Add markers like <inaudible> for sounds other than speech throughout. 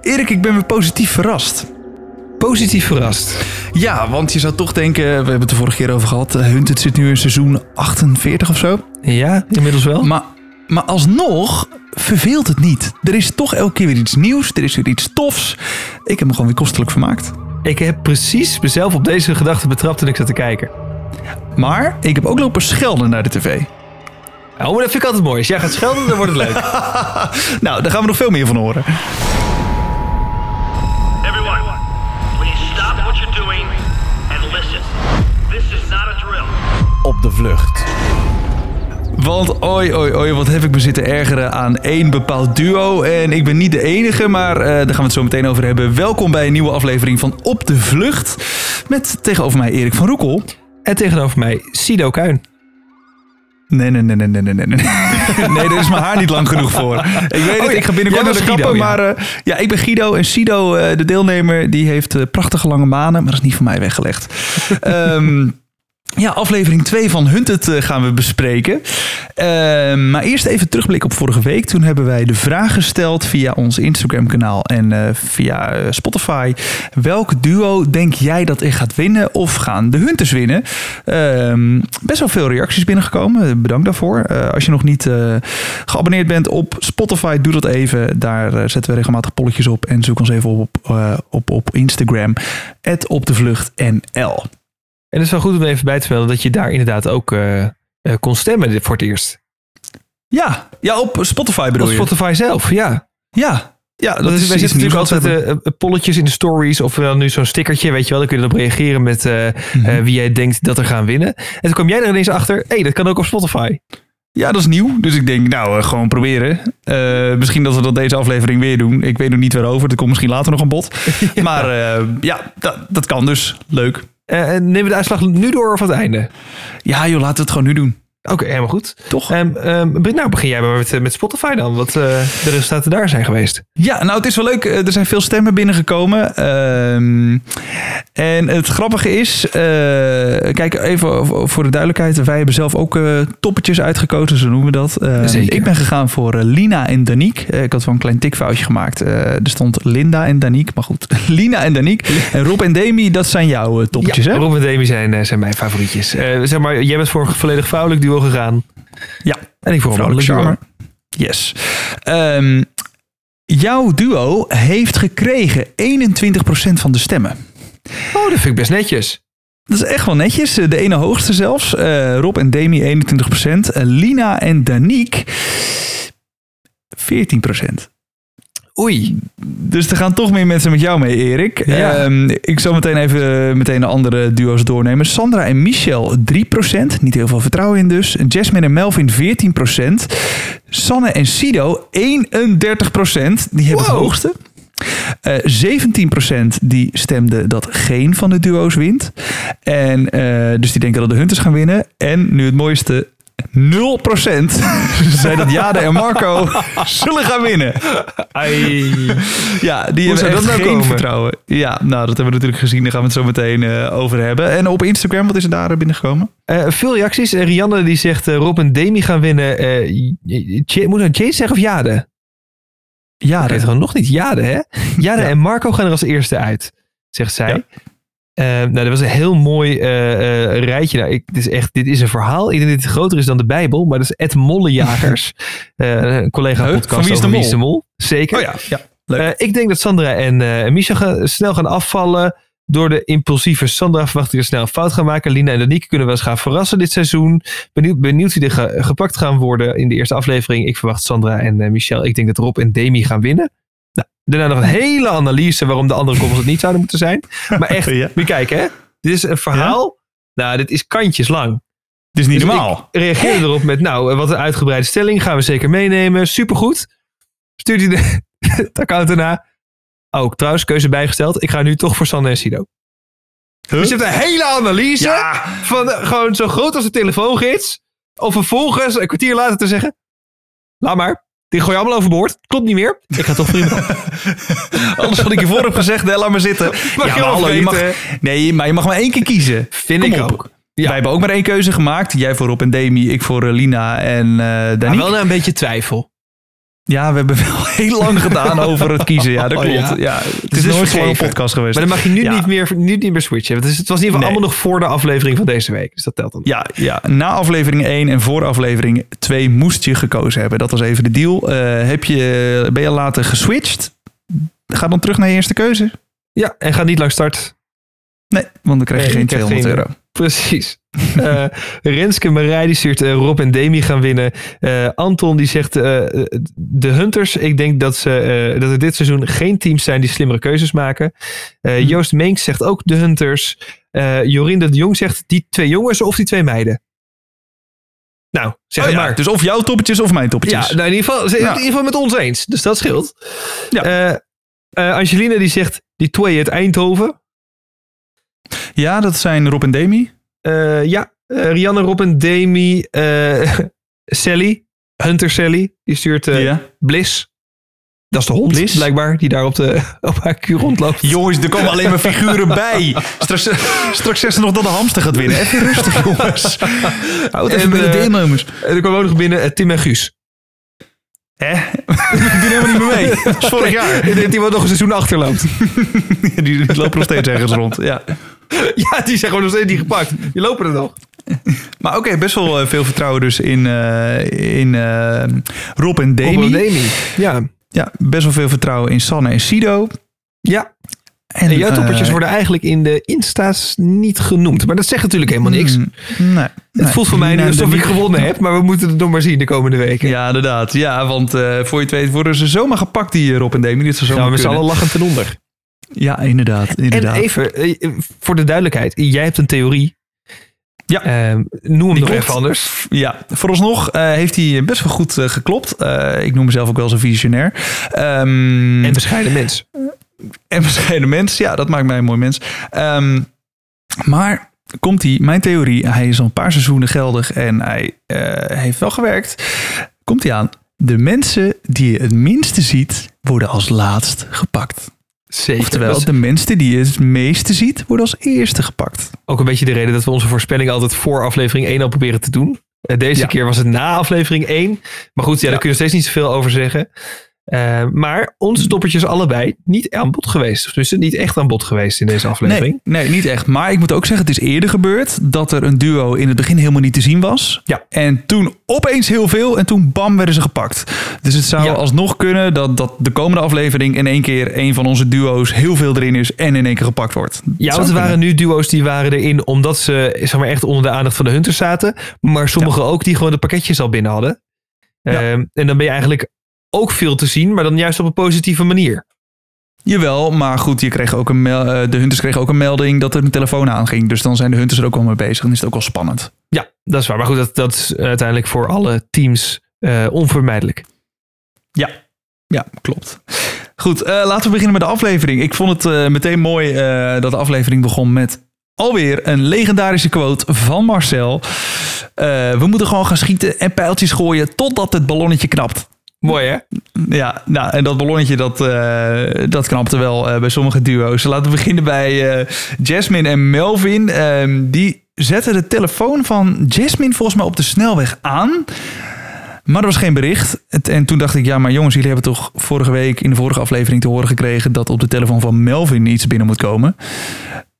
Erik, ik ben weer positief verrast. Positief verrast. Ja, want je zou toch denken, we hebben het de vorige keer over gehad, eh, Hunted zit nu in seizoen 48 of zo. Ja, inmiddels wel. Maar, maar alsnog verveelt het niet. Er is toch elke keer weer iets nieuws, er is weer iets tofs. Ik heb me gewoon weer kostelijk vermaakt. Ik heb precies mezelf op deze gedachte betrapt toen ik zat te kijken. Maar ik heb ook lopen schelden naar de tv. Oh, maar dat vind ik altijd mooi. Als jij gaat schelden, dan wordt het leuk. <laughs> Nou, daar gaan we nog veel meer van horen. Op de vlucht. Want oi, oi, oi, wat heb ik me zitten ergeren aan één bepaald duo. En ik ben niet de enige, maar eh, daar gaan we het zo meteen over hebben. Welkom bij een nieuwe aflevering van Op de Vlucht. Met tegenover mij Erik van Roekel. En tegenover mij, Sido Kuin. Nee, nee, nee, nee, nee, nee, nee. Nee, <laughs> nee daar is mijn haar niet lang genoeg voor. Ik weet het, ja. ik ga binnenkort naar de ja. maar... eh, ja, ik ben Guido en Sido, eh, de deelnemer, die heeft prachtige lange manen. Maar dat is niet voor mij weggelegd. <laughs> Ehm, ja, aflevering 2 van Hunted eh, gaan we bespreken. Ehm, maar eerst even terugblik op vorige week. Toen hebben wij de vraag gesteld via ons Instagram kanaal en eh, via eh, Spotify. Welk duo denk jij dat er gaat winnen of gaan de Hunters winnen? Ehm, best wel veel reacties binnengekomen. Bedankt daarvoor. Als je nog niet geabonneerd bent op Spotify, doe dat even. Daar zetten we regelmatig polletjes op. En zoek ons even op eh, op, op Instagram. op de vlucht. En het is wel goed om even bij te melden dat je daar inderdaad ook eh, eh, kon stemmen voor het eerst. Ja, ja, op Spotify bedoel Op je? Spotify zelf, ja. Ja, ja dat, Dat is wij nieuws natuurlijk altijd eh, polletjes in de stories. Of wel nu zo'n stickertje, weet je wel. Dan kun je erop reageren met Mhm. wie jij denkt dat er gaan winnen. En toen kwam jij er ineens achter, hé, hey, dat kan ook op Spotify. Ja, dat is nieuw. Dus ik denk, nou, gewoon proberen. Misschien dat we dat deze aflevering weer doen. Ik weet nog niet waarover. Er komt misschien later nog een bod. <laughs> Maar ja, dat, dat kan dus. Leuk. Eh, en nemen we de uitslag nu door of aan het einde? Ja, joh, laten we het gewoon nu doen. Oké, helemaal goed. Toch? Ehm, ehm, nou, begin jij maar met, eh, met Spotify dan. Wat eh, de resultaten daar zijn geweest. Ja, nou, het is wel leuk. Eh, Er zijn veel stemmen binnengekomen. Ehm, en het grappige is, kijk, even voor de duidelijkheid. Wij hebben zelf ook toppetjes uitgekozen, zo noemen we dat. Zeker. Ik ben gegaan voor Lina en Danique. Eh, ik had wel een klein tikfoutje gemaakt. Er stond Linda en Danique, maar goed. <laughs> Lina en Danique. En Rob en Demi, dat zijn jouw toppetjes, hè? Rob en Demi zijn, zijn mijn favorietjes. Zeg maar, jij bent voor volledig vrouwelijk duo gegaan. Ja, En ik mannelijk duo. charmer. Yes. Ehm, jouw duo heeft gekregen 21% van de stemmen. Oh, dat vind ik best netjes. Dat is echt wel netjes. De ene hoogste zelfs. Eh, Rob en Demi 21%. Eh, Lina en Danique 14%. Oei. Dus er gaan toch meer mensen met jou mee, Erik. Ja. Ehm, ik zal meteen even meteen de andere duo's doornemen. Sandra en Michel 3%. Niet heel veel vertrouwen in dus. Jasmine en Melvin 14%. Sanne en Sido 31%. Die hebben het hoogste. Eh 17% die stemde dat geen van de duo's wint. En eh, dus die denken dat de Hunters gaan winnen. En nu het mooiste, 0% <laughs> zei dat Jade en Marco <laughs> zullen gaan winnen. Ai. Ja, die Hoe hebben echt dat nou geen komen? vertrouwen. Ja, nou, dat hebben we natuurlijk gezien. Daar gaan we het zo meteen eh, over hebben. En op Instagram, wat is er daar binnengekomen? Eh, veel reacties. Eh, Rianne die zegt eh, Rob en Demi gaan winnen. Eh, moet ik Jade zeggen of Jade? Ja, Dat gewoon nog niet Jade, hè? <laughs> Jade Ja. en Marco gaan er als eerste uit, zegt zij. Ja. Eh, nou, dat was een heel mooi eh, eh, rijtje. Nou, ik, dit, is echt, dit is een verhaal. Ik denk dat het groter is dan de Bijbel. Maar dat is Ed Mollejagers. <laughs> een collega podcast Van Wie is de Mol? de Mol. Zeker. Oh ja, ja. Leuk. Ik denk dat Sandra en Misha gaan, snel gaan afvallen. Door de impulsieve Sandra verwacht ik er snel een fout gaan maken. Lina en Danique kunnen wel eens gaan verrassen dit seizoen. Benieuwd, benieuwd wie er ge- gepakt gaan worden in de eerste aflevering. Ik verwacht Sandra en Michel. Ik denk dat Rob en Demi gaan winnen. Daarna nog een hele analyse waarom de andere koppels het niet zouden moeten zijn. Maar echt, <laughs> Ja. moet je kijken hè. Dit is een verhaal. Nou, dit is kantjes lang. Het is niet Dus normaal. Ik reageerde erop met, nou, wat een uitgebreide stelling. Gaan we zeker meenemen. Supergoed. Stuurt hij de, <laughs> het account erna. Ook trouwens, keuze bijgesteld. Ik ga nu toch voor Sanne en Sido. Dus je hebt een hele analyse. Ja. Van gewoon zo groot als de telefoongids. Om vervolgens een kwartier later te zeggen. Laat maar. Die gooi je allemaal overboord. Klopt niet meer. Ik ga toch prima. <laughs> Alles wat ik hiervoor heb gezegd, hè, laat maar zitten. Mag ja, je maar hallo, je mag, nee, maar je mag maar één keer kiezen. Vind Kom ik op. ook. Wij hebben ook maar één keuze gemaakt. Jij voor Rob en Demi, ik voor eh, Lina en eh Maar Danique. wel naar een beetje twijfel. Ja, we hebben wel <laughs> heel lang gedaan over het kiezen. Ja, dat Oh, klopt. ja. ja. het dus is nooit gewoon een vergeven. podcast geweest. Maar dan mag je nu, Ja. niet, meer, nu niet meer switchen. Het, was in ieder geval Nee. allemaal nog voor de aflevering van deze week. Dus dat telt dan. Ja, ja, na aflevering 1 en voor aflevering 2 moest je gekozen hebben. Dat was even de deal. Eh, heb je, ben je later geswitcht? Ga dan terug naar je eerste keuze. Ja, en ga niet lang start. Nee, want dan krijg je Nee, geen ik krijg 200 geen- euro. Precies. <laughs> Eh Renske Marij die stuurt eh, Rob en Demi gaan winnen. Eh, Anton die zegt de Hunters. Ik denk dat, ze, dat er dit seizoen geen teams zijn die slimmere keuzes maken. Eh, Hm. Joost Meenks zegt ook de Hunters. Jorinde de Jong zegt die twee jongens of die twee meiden. Nou, zeg Oh ja, maar. Dus of jouw toppetjes of mijn toppetjes. Ja, nou in, ieder geval, ze- in Ja. ieder geval met ons eens. Dus dat scheelt. Ja. Angelina die zegt die twee uit Eindhoven. Ja, dat zijn Rob en Demi. Eh, ja, eh, Rianne, Rob en Demi. eh, <laughs> Sally, Hunter Sally. Die stuurt ja. Bliss. Dat is de hond, Bliss? blijkbaar, die daar op, de, <laughs> op haar kuur rondloopt. Jongens, er komen alleen maar figuren bij. Straks, <laughs> straks zeggen ze nog dat de hamster gaat winnen. Even rustig, jongens. Houd even En, bij de deelnemers. En er kwam ook nog binnen Tim en Guus. Hè? Die doen helemaal niet meer mee. Dat was vorig jaar. Die wat nog een seizoen achterloopt. Die, die lopen nog steeds ergens rond. Ja. <laughs> ja, die zijn gewoon nog steeds niet gepakt. Die lopen er nog. Maar oké, best wel eh, veel vertrouwen dus in, eh, in eh, Rob en Demi. Rob en Demi. Ja. Ja, best wel veel vertrouwen in Sanne en Sido. ja, en jouw eh, toppertjes worden eigenlijk in de Insta's niet genoemd. Maar dat zegt natuurlijk helemaal niks. mm, Nee. Het voelt voor mij nu alsof ik gewonnen <laughs> heb, maar we moeten het nog maar zien de komende weken. Ja, inderdaad. Ja, want voor je het weet worden ze zomaar gepakt, die Rob en Demi. Dit zou zomaar we z'n kunnen. allen lachend ten onder. Ja, inderdaad. inderdaad. En even, eh, voor de duidelijkheid. Jij hebt een theorie. Ja. Ehm, noem hem nog even anders. Ja, vooralsnog eh, heeft hij best wel goed eh, geklopt. Ik noem mezelf ook wel eens een visionair. Ehm, En bescheiden mens. <laughs> en bescheiden mens. Ja, dat maakt mij een mooi mens. Ehm, maar komt hij, mijn theorie, hij is al een paar seizoenen geldig en hij heeft wel gewerkt. Komt hij aan, de mensen die je het minste ziet, worden als laatst gepakt. Zeker. Oftewel, de mensen die je het meeste ziet, worden als eerste gepakt. ook een beetje de reden dat we onze voorspelling altijd voor aflevering 1 al proberen te doen. Eh, Deze Ja. keer was het na aflevering 1. Maar goed, ja, daar kun je steeds niet zoveel over zeggen. Eh, maar onze toppertjes allebei niet aan bod geweest. Of tenminste, niet echt aan bod geweest in deze aflevering. Nee, nee, niet echt. Maar ik moet ook zeggen, het is eerder gebeurd dat er een duo in het begin helemaal niet te zien was. Ja. En toen opeens heel veel en toen bam werden ze gepakt. Dus het zou Ja. alsnog kunnen dat, dat de komende aflevering in één keer een van onze duo's heel veel erin is en in één keer gepakt wordt. Ja, want er waren nu duo's die waren erin omdat ze zeg maar, echt onder de aandacht van de hunters zaten. Maar sommigen ook die gewoon de pakketjes al binnen hadden. Ja. Ehm, en dan ben je eigenlijk ook veel te zien, maar dan juist op een positieve manier. Jawel, maar goed, je kreeg ook een eh, de hunters kregen ook een melding dat er een telefoon aanging. Dus dan zijn de hunters er ook wel mee bezig en is het ook wel spannend. Ja, dat is waar. Maar goed, dat, dat is uiteindelijk voor alle teams eh, onvermijdelijk. Ja, klopt. Goed, eh, laten we beginnen met de aflevering. Ik vond het meteen mooi dat de aflevering begon met alweer een legendarische quote van Marcel. We moeten gewoon gaan schieten en pijltjes gooien totdat het ballonnetje knapt. Mooi hè? Ja, nou, en dat ballonnetje dat, eh, dat knapte wel eh, bij sommige duo's. Laten we beginnen bij eh, Jasmine en Melvin. Ehm, die zetten de telefoon van Jasmine volgens mij op de snelweg aan. Maar er was geen bericht. En toen dacht ik, ja, maar jongens, jullie hebben toch vorige week in de vorige aflevering te horen gekregen dat op de telefoon van Melvin iets binnen moet komen.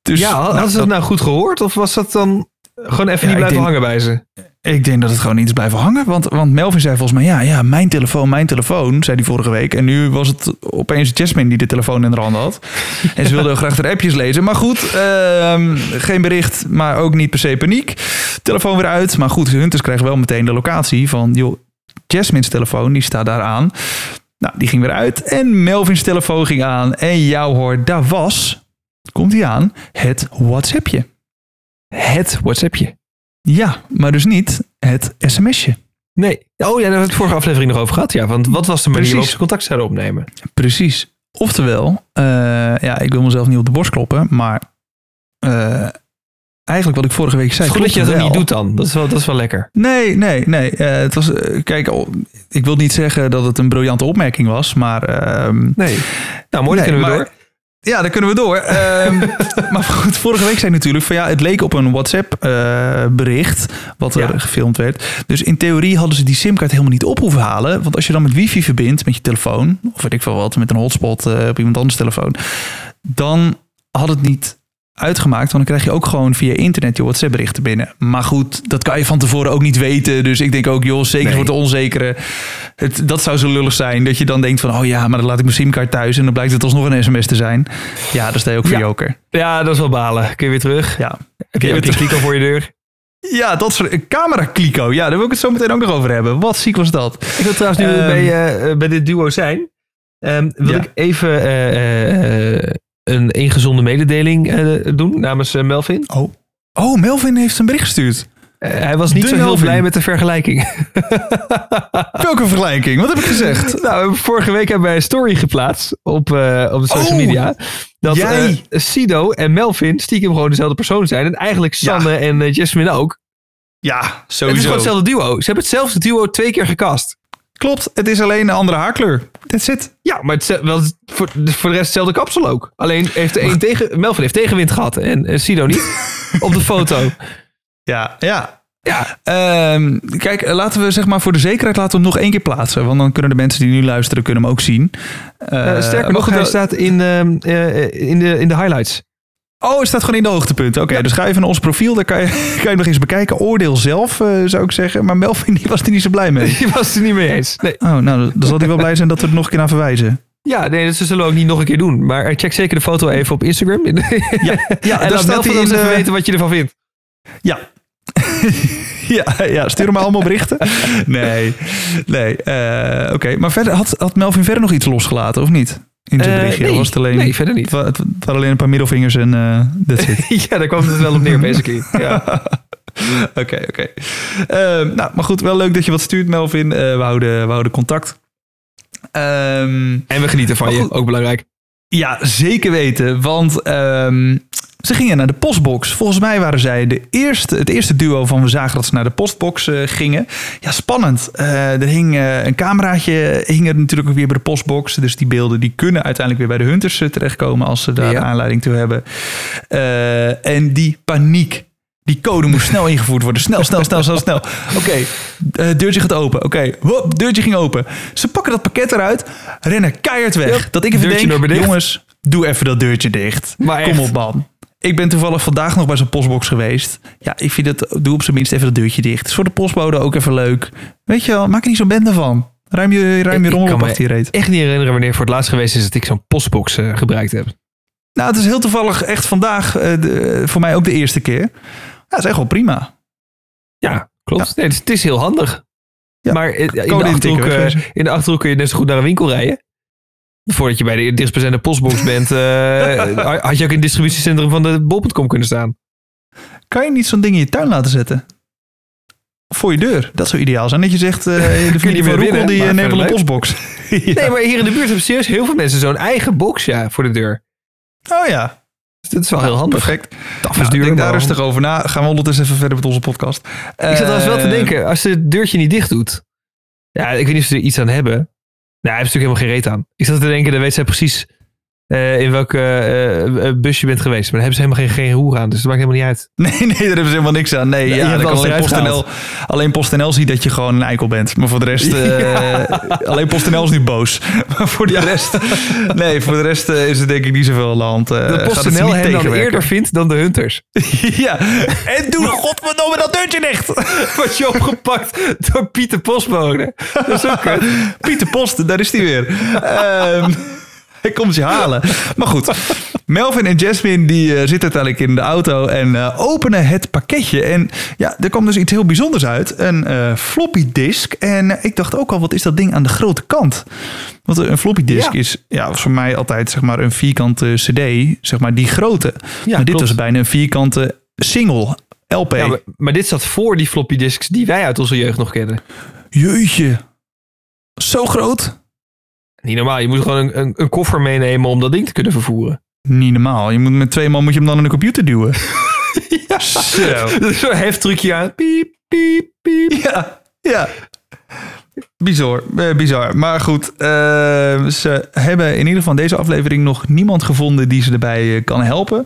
Dus, ja, hadden nou, ze dat nou goed gehoord? Of was dat dan gewoon even niet blijven denk- hangen bij ze? Ik denk dat het gewoon niet is blijven hangen. Want, want Melvin zei volgens mij, ja, ja, mijn telefoon, mijn telefoon, zei hij vorige week. En nu was het opeens Jasmine die de telefoon in de hand had. En ze wilde <laughs> graag de appjes lezen. Maar goed, ehm, geen bericht, maar ook niet per se paniek. Telefoon weer uit. Maar goed, Hunters krijgen wel meteen de locatie van, joh, Jasmine's telefoon, die staat daar aan. Nou, die ging weer uit. En Melvin's telefoon ging aan. En jou hoor, daar was, komt hij aan, het WhatsAppje. Het WhatsAppje. Ja, maar dus niet het sms'je. Nee. Oh ja, daar hebben we het vorige aflevering nog over gehad. Ja, want wat was de manier waarop ze contact zouden opnemen? Precies. Oftewel, eh, ja, ik wil mezelf niet op de borst kloppen, maar eh, eigenlijk wat ik vorige week Het zei. is goed dat je dat niet doet dan. Dat is wel, dat is wel lekker. Nee, nee, nee. Eh, het was, kijk, oh, ik wil niet zeggen dat het een briljante opmerking was, maar ehm, Nee. Nou, mooi, Nee, kunnen we maar- door. Ja, dan kunnen we door. <laughs> Ehm, maar goed, vorige week zei natuurlijk van ja, het leek op een WhatsApp-bericht wat er Ja. gefilmd werd. Dus in theorie hadden ze die simkaart helemaal niet op hoeven halen. Want als je dan met wifi verbindt met je telefoon, of weet ik veel wat, met een hotspot eh, op iemand anders telefoon, dan had het niet uitgemaakt. Want dan krijg je ook gewoon via internet je WhatsApp berichten binnen. Maar goed, dat kan je van tevoren ook niet weten. Dus ik denk ook, joh, zeker Nee. voor het onzekere. Het, dat zou zo lullig zijn. Dat je dan denkt van, oh ja, maar dan laat ik mijn simkaart thuis. En dan blijkt het alsnog een sms te zijn. Ja, dan sta je ook voor Ja. joker. Ja, dat is wel balen. Kun je weer terug? Ja. Heb je ook die kliko voor je deur? Ja, dat soort een camera kliko. Ja, daar wil ik het zo meteen ook nog over hebben. Wat ziek was dat? Ik wil trouwens nu Ehm. bij, eh, bij dit duo zijn. Ehm, wil Ja. ik even eh, eh, een ingezonde mededeling eh, doen namens eh, Melvin. Oh. Oh, Melvin heeft een bericht gestuurd. Eh, hij was niet De zo heel blij met de vergelijking. <laughs> Welke vergelijking? Wat heb ik gezegd? <laughs> nou, vorige week hebben wij een story geplaatst op, op de social Oh, media. Dat jij. Sido en Melvin stiekem gewoon dezelfde persoon zijn. En eigenlijk Sanne en Jasmine ook. Ja, Het is sowieso. gewoon hetzelfde duo. Ze hebben hetzelfde duo twee keer gecast. Klopt, het is alleen een andere haarkleur. That's it. Ja, maar het, is wel, voor, voor de rest hetzelfde kapsel ook. Alleen heeft de een tegen, Melvin heeft tegenwind gehad en eh, Sido niet. <laughs> op de foto. Ja, ja. Ja, Ehm, kijk, eh, laten we zeg maar voor de zekerheid laten we hem nog één keer plaatsen. Want dan kunnen de mensen die nu luisteren kunnen hem ook zien. eh, Eh, sterker maar nog, hij wel- staat in, ehm, eh, in, de, in de highlights. Oh, het staat gewoon in de hoogtepunten. Oké, dus ga even naar ons profiel. Daar kan je, <laughs> kan je nog eens bekijken. Oordeel zelf, eh, zou ik zeggen. Maar Melvin die was er niet zo blij mee. <laughs> Je was er niet mee eens. Nee. Oh, nou, dan zal hij wel blij zijn dat we er nog een keer naar verwijzen. Ja, nee, dat zullen we ook niet nog een keer doen. Maar eh, check zeker de foto even op Instagram. Ja, <laughs> ja en laat Melvin ons even weten wat je ervan vindt. Ja. ja, ja, stuur hem maar allemaal berichten. Nee, nee. eh, Oké, maar verder, had, had Melvin verder nog iets losgelaten of niet? In Eh, berichtje? nee. Was het alleen, Nee, verder niet. Het, wa- het waren alleen een paar middelvingers en eh that's it. <laughs> ja, daar kwam het wel op neer, basically. <laughs> Ja. Oké, oké. Ehm, nou, maar goed, wel leuk dat je wat stuurt, Melvin. Eh, we, houden, we houden contact. Ehm, En we genieten van je, ook belangrijk. ja, zeker weten. Want ehm, ze gingen naar de postbox. Volgens mij waren zij de eerste, het eerste duo van we zagen dat ze naar de postbox eh, gingen. Ja, spannend. Eh, er hing eh, een cameraatje hing er natuurlijk ook weer bij de postbox. Dus die beelden die kunnen uiteindelijk weer bij de hunters terechtkomen als ze daar Ja. aanleiding toe hebben. En die paniek. Die code moest snel <laughs> ingevoerd worden. Snel, snel, snel, snel, snel. Oké, eh, deurtje gaat open. Oké, hop, deurtje ging open. Ze pakken dat pakket eruit, rennen keihard weg. Yep, Dat ik even deurtje denk, jongens, doe even dat deurtje dicht. Maar Kom echt. op, man. Ik ben toevallig vandaag nog bij zo'n postbox geweest. Ja, ik vind het, doe op zijn minst even dat deurtje dicht. Is voor de postbode ook even leuk. Weet je wel, maak er niet zo'n bende van. Ruim je, ruim je rommel op achter je reet. Echt niet herinneren wanneer voor het laatst geweest is dat ik zo'n postbox eh, gebruikt heb. Nou, het is heel toevallig echt vandaag eh, de- voor mij ook de eerste keer. Ja, dat is echt wel prima. Ja, klopt. Nee, het, is, het is heel handig. Ja. Maar eh, in de, achterhoek, eh, in de Achterhoek kun je net zo goed naar een winkel rijden. Voordat je bij de dichtstbijzijnde postbox bent, eh, <laughs> had je ook in het distributiecentrum van de bol.com kunnen staan. Kan je niet zo'n ding in je tuin laten zetten? Voor je deur. Dat zou ideaal zijn. Dat je zegt, eh, <laughs> de familie van Roekel die eh, neemt wel een postbox. <laughs> Ja. Nee, maar hier in de buurt hebben serieus heel veel mensen zo'n eigen box ja, voor de deur. Oh ja, Dus dat is wel heel handig. perfect. Taf is Nou, duur, denk daar rustig over na. Gaan we ondertussen even verder met onze podcast. Ik zat trouwens wel te denken, als ze het deurtje niet dicht doet. Ja, ik weet niet of ze er iets aan hebben. Nou, hij heeft natuurlijk helemaal geen reet aan. Ik zat te denken, dan weet zij precies eh, in welke eh, eh, bus je bent geweest. Maar dan hebben ze helemaal geen, geen aan, dus dat maakt helemaal niet uit. <laughs> Nee, nee, daar hebben ze helemaal niks aan. Nee, ja, kan alleen PostNL, alleen PostNL ziet dat je gewoon een eikel bent. Maar voor de rest, <laughs> eh, alleen PostNL is niet boos. <laughs> Maar voor de rest, nee, voor de rest is het denk ik niet zoveel aan de hand. Ze PostNL hen dan eerder vindt dan de Hunters. ja, en doe godverdomme dat deurtje dicht. Word je opgepakt door Pieter Postbode. Dat is ook. Pieter Post, daar is hij weer. Ehm, <laughs> hij komt je halen. Maar goed, Melvin en Jasmine die eh, zitten uiteindelijk in de auto en eh, openen het pakketje. En ja, er kwam dus iets heel bijzonders uit. Een eh, floppy disk. En ik dacht ook al, wat is dat ding aan de grote kant? Want een floppy disk Ja. is ja, voor mij altijd zeg maar een vierkante cd, zeg maar die grote. maar dit klopt. was bijna een vierkante single LP. Ja, maar, maar dit zat voor die floppy disks die wij uit onze jeugd nog kennen. Jeetje, zo groot? Niet normaal, je moet gewoon een, een, een koffer meenemen om dat ding te kunnen vervoeren. Niet normaal. Je moet met twee man moet je hem dan in de computer duwen. <laughs> ja. Zo. <laughs> Zo'n heftrucje aan. Piep, piep, piep. Ja, ja. Bizar, eh, bizar. Maar goed, eh, ze hebben in ieder geval deze aflevering nog niemand gevonden die ze erbij eh, kan helpen.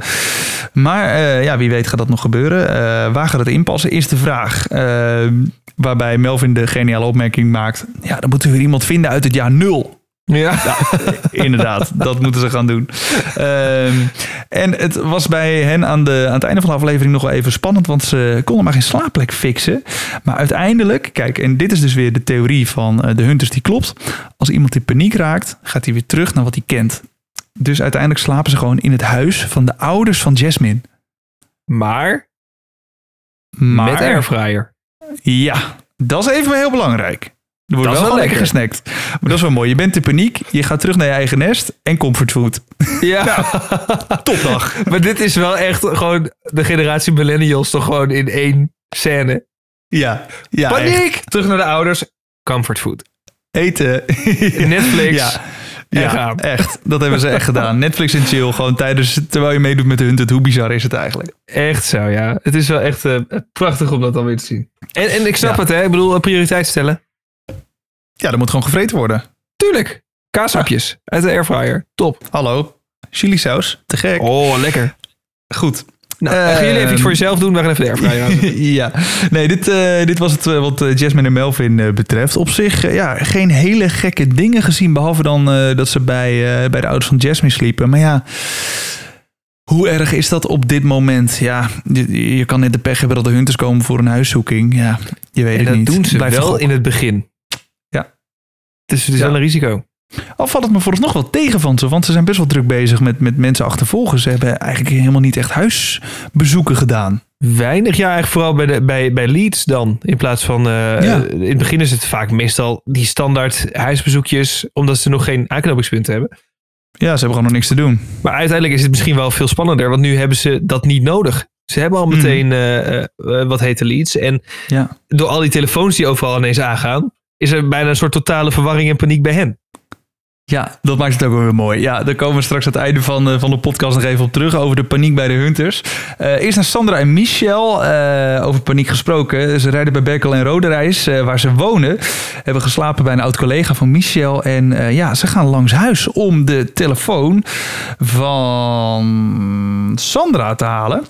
Maar ja, wie weet gaat dat nog gebeuren. Waar gaat het inpassen, is de vraag. Waarbij Melvin de geniale opmerking maakt. Ja, dan moeten we weer iemand vinden uit het jaar nul. Ja. Inderdaad, <laughs> dat moeten ze gaan doen. Ehm, en het was bij hen aan, de, aan het einde van de aflevering nog wel even spannend, want ze konden maar geen slaapplek fixen. Maar uiteindelijk, kijk, en dit is dus weer de theorie van eh, de Hunters die klopt. Als iemand in paniek raakt, gaat hij weer terug naar wat hij kent. Dus uiteindelijk slapen ze gewoon in het huis van de ouders van Jasmine. Maar, Maar, met airfryer. Ja, dat is even heel belangrijk. Er wordt Dat wel, lekker gesnackt. Maar dat is wel mooi. Je bent in paniek, je gaat terug naar je eigen nest en comfortfood. <laughs> Ja. Topdag. maar dit is wel echt gewoon de generatie millennials toch gewoon in één scène. Ja, ja echt. Paniek! Terug naar de ouders. Comfortfood. eten. Netflix. Ja. Ja, echt. Dat hebben ze echt gedaan. Netflix en chill. Gewoon tijdens, terwijl je meedoet met de Hunted. Hoe bizar is het eigenlijk? Echt zo, ja. Het is wel echt eh, prachtig om dat dan weer te zien. En, en ik snap Ja. het, hè. Ik bedoel, prioriteit stellen. Ja, dat moet gewoon gevreten worden. Tuurlijk. Kaashapjes uit de airfryer. Top. Hallo. Chili saus. Te gek. Oh, lekker. Goed. Nou, gaan jullie even Ehm, iets voor jezelf doen? We gaan even de airfryer <laughs> ja, nee, dit, eh, dit was het eh, wat eh, Jasmine en Melvin betreft. Op zich, ja, geen hele gekke dingen gezien. Behalve dan dat ze bij, bij de ouders van Jasmine sliepen. Maar ja, hoe erg is dat op dit moment? Ja, je, je kan net de pech hebben dat de hunters komen voor een huiszoeking. Ja, je weet En het dat niet. doen ze Blijft wel in het begin. Dus het is Ja. wel een risico. Al valt het me vooralsnog wel tegen van ze, want ze zijn best wel druk bezig met, met mensen achtervolgen. Ze hebben eigenlijk helemaal niet echt huisbezoeken gedaan. Weinig, ja, eigenlijk vooral bij, de, bij, bij leads dan. In plaats van, eh, Ja. eh, in het begin is het vaak meestal die standaard huisbezoekjes, omdat ze nog geen aanknopingspunten hebben. Ja, ze hebben gewoon nog niks te doen. Maar uiteindelijk is het misschien wel veel spannender, want nu hebben ze dat niet nodig. Ze hebben al meteen eh, eh, eh, wat hete leads. En Ja. door al die telefoons die overal ineens aangaan, is er bijna een soort totale verwarring en paniek bij hen. Ja, dat maakt het ook weer mooi. Ja, daar komen we straks aan het einde van, eh, van de podcast nog even op terug. Over de paniek bij de Hunters. Eh, eerst naar Sandra en Michel. eh, over paniek gesproken. Ze rijden bij Berkel en Roderijs, waar ze wonen. Hebben geslapen bij een oud collega van Michel. En ja, ze gaan langs huis om de telefoon van Sandra te halen.